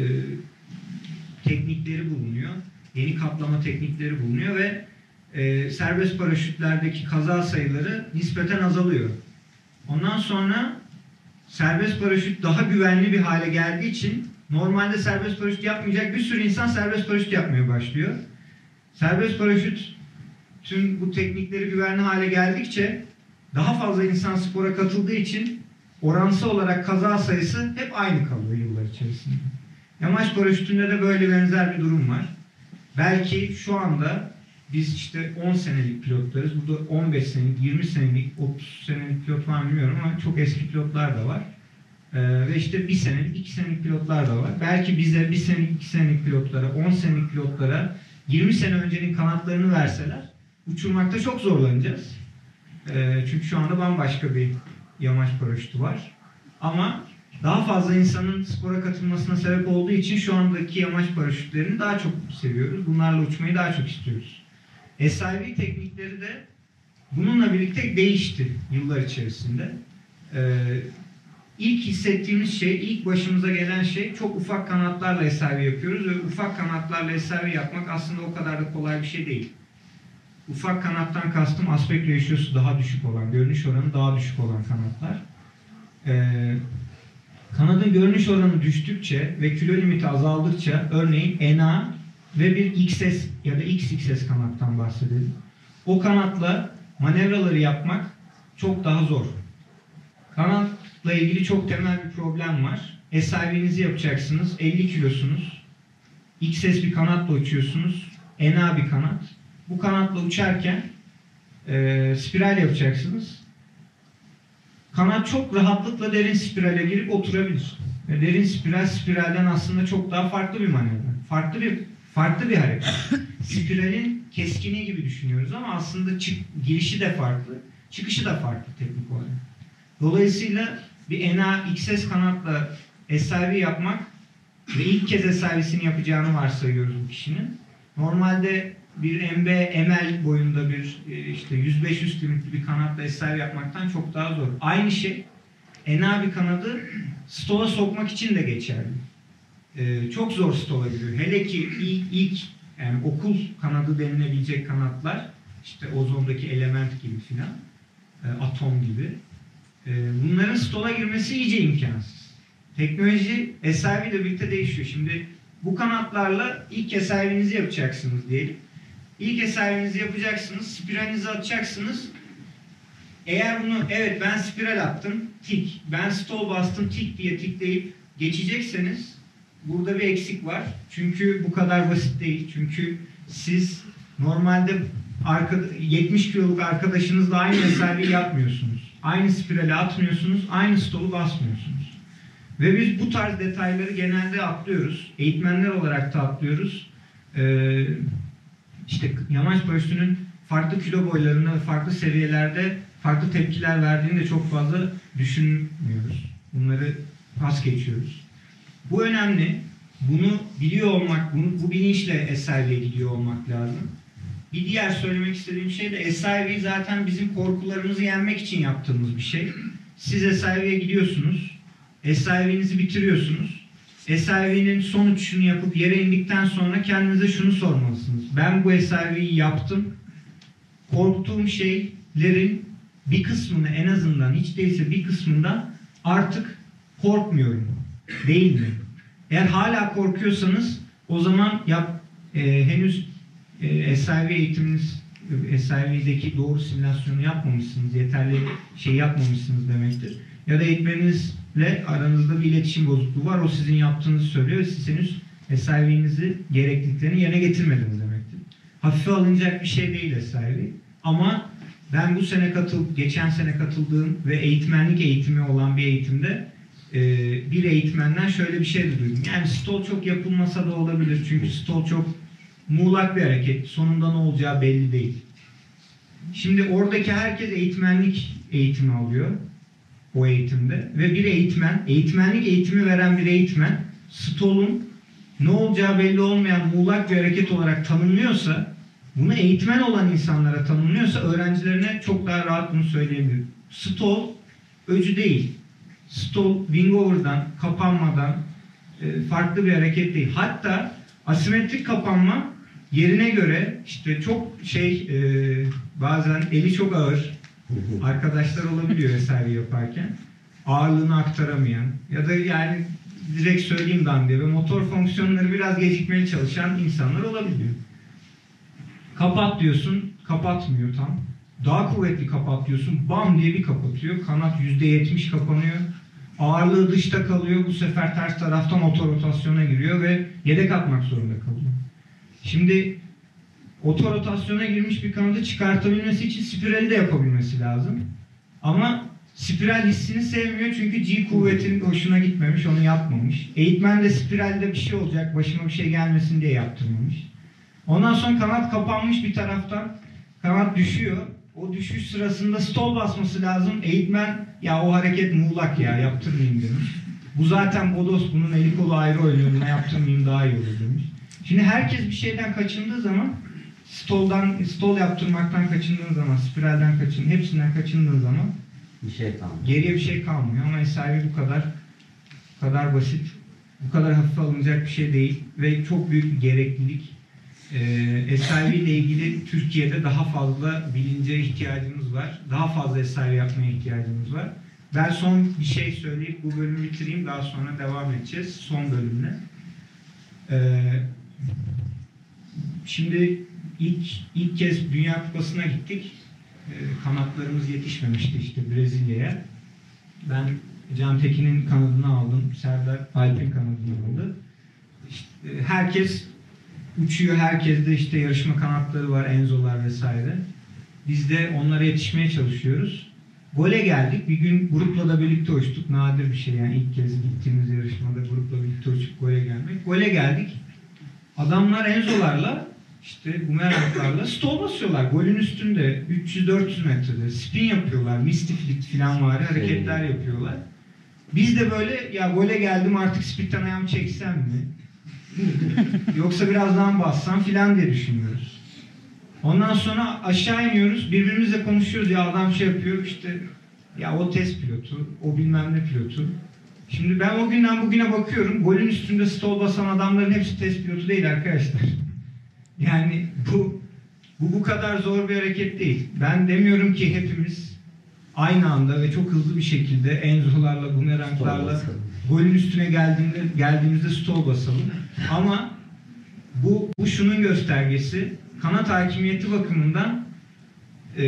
teknikleri bulunuyor. Yeni kaplama teknikleri bulunuyor ve e, serbest paraşütlerdeki kaza sayıları nispeten azalıyor. Ondan sonra serbest paraşüt daha güvenli bir hale geldiği için normalde serbest paraşüt yapmayacak bir sürü insan serbest paraşüt yapmaya başlıyor. Serbest paraşüt tüm bu teknikleri güvenli hale geldikçe daha fazla insan spora katıldığı için oransal olarak kaza sayısı hep aynı kalıyor yıllar içerisinde. Yamaç paraşütünde de böyle benzer bir durum var. Belki şu anda biz işte 10 senelik pilotlarız. Burada 15 senelik, 20 senelik, 30 senelik pilot var bilmiyorum ama çok eski pilotlar da var. Ee, ve işte 1 senelik, 2 senelik pilotlar da var. Belki bize 1 senelik, 2 senelik pilotlara, 10 senelik pilotlara 20 sene öncenin kanatlarını verseler uçurmakta çok zorlanacağız. Ee, çünkü şu anda bambaşka bir yamaç paraşütü var. Ama daha fazla insanın spora katılmasına sebep olduğu için şu andaki yamaç paraşütlerini daha çok seviyoruz. Bunlarla uçmayı daha çok istiyoruz. SIV teknikleri de bununla birlikte değişti yıllar içerisinde. Ee, ilk hissettiğimiz şey, ilk başımıza gelen şey çok ufak kanatlarla SIV yapıyoruz ve ufak kanatlarla SIV yapmak aslında o kadar da kolay bir şey değil. Ufak kanattan kastım aspect ratio'su daha düşük olan, görünüş oranı daha düşük olan kanatlar. Ee, kanadın görünüş oranı düştükçe ve kilo limiti azaldıkça örneğin NA ve bir XS ya da XXS kanattan bahsedelim. O kanatla manevraları yapmak çok daha zor. Kanatla ilgili çok temel bir problem var. SIV'nizi yapacaksınız. 50 kilosunuz. XS bir kanatla uçuyorsunuz. NA bir kanat. Bu kanatla uçarken e, spiral yapacaksınız. Kanat çok rahatlıkla derin spirale girip oturabilir. Ve derin spiral spiralden aslında çok daha farklı bir manevra. Farklı bir farklı bir hareket. Spiralin keskini gibi düşünüyoruz ama aslında çık, girişi de farklı, çıkışı da farklı teknik olarak. Dolayısıyla bir NA XS kanatla SIV yapmak ve ilk kez SIV'sini yapacağını varsayıyoruz bu kişinin. Normalde bir MB ML boyunda bir e, işte 100-500 limitli bir kanatla eser yapmaktan çok daha zor. Aynı şey NA bir kanadı stola sokmak için de geçerli. Ee, çok zor stola giriyor. Hele ki ilk, ilk yani okul kanadı denilebilecek kanatlar işte ozondaki element gibi filan e, atom gibi e, bunların stola girmesi iyice imkansız. Teknoloji SRV ile birlikte değişiyor. Şimdi bu kanatlarla ilk SRV'nizi yapacaksınız diyelim. İlk SRV'nizi yapacaksınız, spiralinizi atacaksınız. Eğer bunu evet ben spiral attım, tik, ben stol bastım, tik diye tikleyip geçecekseniz burada bir eksik var. Çünkü bu kadar basit değil. Çünkü siz normalde arka, 70 kiloluk arkadaşınızla aynı mesafeyi yapmıyorsunuz. Aynı spirale atmıyorsunuz, aynı stolu basmıyorsunuz. Ve biz bu tarz detayları genelde atlıyoruz. Eğitmenler olarak da atlıyoruz. Ee, işte yamaç paraşütünün farklı kilo boylarını farklı seviyelerde farklı tepkiler verdiğini de çok fazla düşünmüyoruz. Bunları pas geçiyoruz. Bu önemli. Bunu biliyor olmak, bunu, bu bilinçle SIV'ye gidiyor olmak lazım. Bir diğer söylemek istediğim şey de SIV zaten bizim korkularımızı yenmek için yaptığımız bir şey. Siz SIV'ye gidiyorsunuz. SIV'nizi bitiriyorsunuz. SIV'nin son uçuşunu yapıp yere indikten sonra kendinize şunu sormalısınız. Ben bu SIV'yi yaptım. Korktuğum şeylerin bir kısmını en azından hiç değilse bir kısmında artık korkmuyorum. Değil mi? Eğer hala korkuyorsanız o zaman yap, e, henüz e, SIV eğitiminiz SIV'deki doğru simülasyonu yapmamışsınız, yeterli şey yapmamışsınız demektir. Ya da eğitmeninizle aranızda bir iletişim bozukluğu var, o sizin yaptığınızı söylüyor siz henüz SIV'nizi gerekliliklerini yerine getirmediniz demektir. Hafife alınacak bir şey değil SIV. Ama ben bu sene katıl, geçen sene katıldığım ve eğitmenlik eğitimi olan bir eğitimde e, bir eğitmenden şöyle bir şey de duydum. Yani stol çok yapılmasa da olabilir. Çünkü stol çok muğlak bir hareket. Sonunda ne olacağı belli değil. Şimdi oradaki herkes eğitmenlik eğitimi alıyor. O eğitimde. Ve bir eğitmen, eğitmenlik eğitimi veren bir eğitmen stolun ne olacağı belli olmayan muğlak bir hareket olarak tanımlıyorsa bunu eğitmen olan insanlara tanımlıyorsa öğrencilerine çok daha rahat bunu söyleyebilir. Stol öcü değil. Stol wing over'dan, kapanmadan e, farklı bir hareket değil. Hatta asimetrik kapanma yerine göre işte çok şey e, bazen eli çok ağır arkadaşlar olabiliyor vesaire yaparken ağırlığını aktaramayan ya da yani direkt söyleyeyim ben diye ve motor fonksiyonları biraz gecikmeli çalışan insanlar olabiliyor. Kapat diyorsun, kapatmıyor tam. Daha kuvvetli kapat diyorsun, bam diye bir kapatıyor. Kanat %70 kapanıyor. Ağırlığı dışta kalıyor. Bu sefer ters taraftan otorotasyona giriyor ve yedek atmak zorunda kalıyor. Şimdi otorotasyona girmiş bir kanadı çıkartabilmesi için spirali de yapabilmesi lazım. Ama spiral hissini sevmiyor çünkü G kuvvetin hoşuna gitmemiş, onu yapmamış. Eğitmen de spiralde bir şey olacak, başıma bir şey gelmesin diye yaptırmamış. Ondan sonra kanat kapanmış bir taraftan. Kanat düşüyor. O düşüş sırasında stol basması lazım. Eğitmen ya o hareket muğlak ya yaptırmayayım demiş. Bu zaten bodos bunun eli kolu ayrı oynuyor. Buna yaptırmayayım daha iyi olur demiş. Şimdi herkes bir şeyden kaçındığı zaman stoldan stol yaptırmaktan kaçındığın zaman, spiralden kaçın, hepsinden kaçındığın zaman Bir şey kalmıyor. geriye bir şey kalmıyor ama SIV bu kadar bu kadar basit, bu kadar hafife alınacak bir şey değil ve çok büyük bir gereklilik. Ee, SIV ile ilgili Türkiye'de daha fazla bilince ihtiyacımız var. Daha fazla SIV yapmaya ihtiyacımız var. Ben son bir şey söyleyip bu bölümü bitireyim. Daha sonra devam edeceğiz son bölümle. Ee, şimdi ilk ilk kez Dünya Kupası'na gittik. Ee, kanatlarımız yetişmemişti işte Brezilya'ya. Ben Can Tekin'in kanadını aldım. Serdar Alp'in kanadını aldı. İşte, e, herkes uçuyor. Herkes de işte yarışma kanatları var, Enzo'lar vesaire. Biz de onlara yetişmeye çalışıyoruz. Gole geldik. Bir gün grupla da birlikte uçtuk. Nadir bir şey yani ilk kez gittiğimiz yarışmada grupla birlikte uçup gole gelmek. Gole geldik. Adamlar Enzo'larla işte bumeranglarla stol basıyorlar. Golün üstünde 300-400 metrede spin yapıyorlar. Misty flick falan var hareketler yapıyorlar. Biz de böyle ya gole geldim artık speed'den ayağımı çeksem mi? Yoksa biraz daha bassam filan diye düşünüyoruz. Ondan sonra aşağı iniyoruz. Birbirimizle konuşuyoruz. Ya adam şey yapıyor işte ya o test pilotu, o bilmem ne pilotu. Şimdi ben o günden bugüne bakıyorum. Golün üstünde stol basan adamların hepsi test pilotu değil arkadaşlar. Yani bu bu bu kadar zor bir hareket değil. Ben demiyorum ki hepimiz aynı anda ve çok hızlı bir şekilde enzolarla, bumeranglarla golün üstüne geldiğinde geldiğimizde stol basalım. Ama bu, bu şunun göstergesi. Kanat hakimiyeti bakımından e,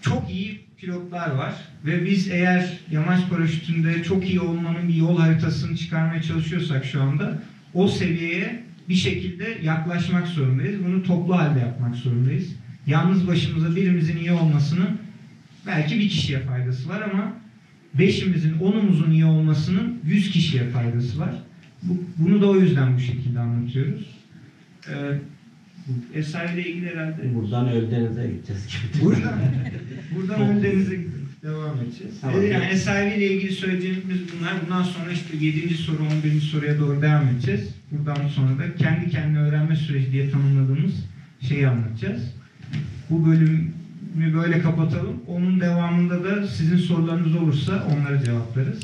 çok iyi pilotlar var ve biz eğer yamaç paraşütünde çok iyi olmanın bir yol haritasını çıkarmaya çalışıyorsak şu anda o seviyeye bir şekilde yaklaşmak zorundayız. Bunu toplu halde yapmak zorundayız. Yalnız başımıza birimizin iyi olmasının belki bir kişiye faydası var ama beşimizin, onumuzun iyi olmasının yüz kişiye faydası var. Bu, bunu da o yüzden bu şekilde anlatıyoruz. Ee, bu eseriyle ilgili herhalde Buradan Öldeniz'e gideceğiz gibi. Buradan, buradan Öldeniz'e devam edeceğiz. Tamam. Ee, Yani SIV ile ilgili söyleyeceğimiz bunlar. Bundan sonra işte 7. soru, 11. soruya doğru devam edeceğiz. Buradan sonra da kendi kendine öğrenme süreci diye tanımladığımız şeyi anlatacağız. Bu bölümü böyle kapatalım. Onun devamında da sizin sorularınız olursa onları cevaplarız.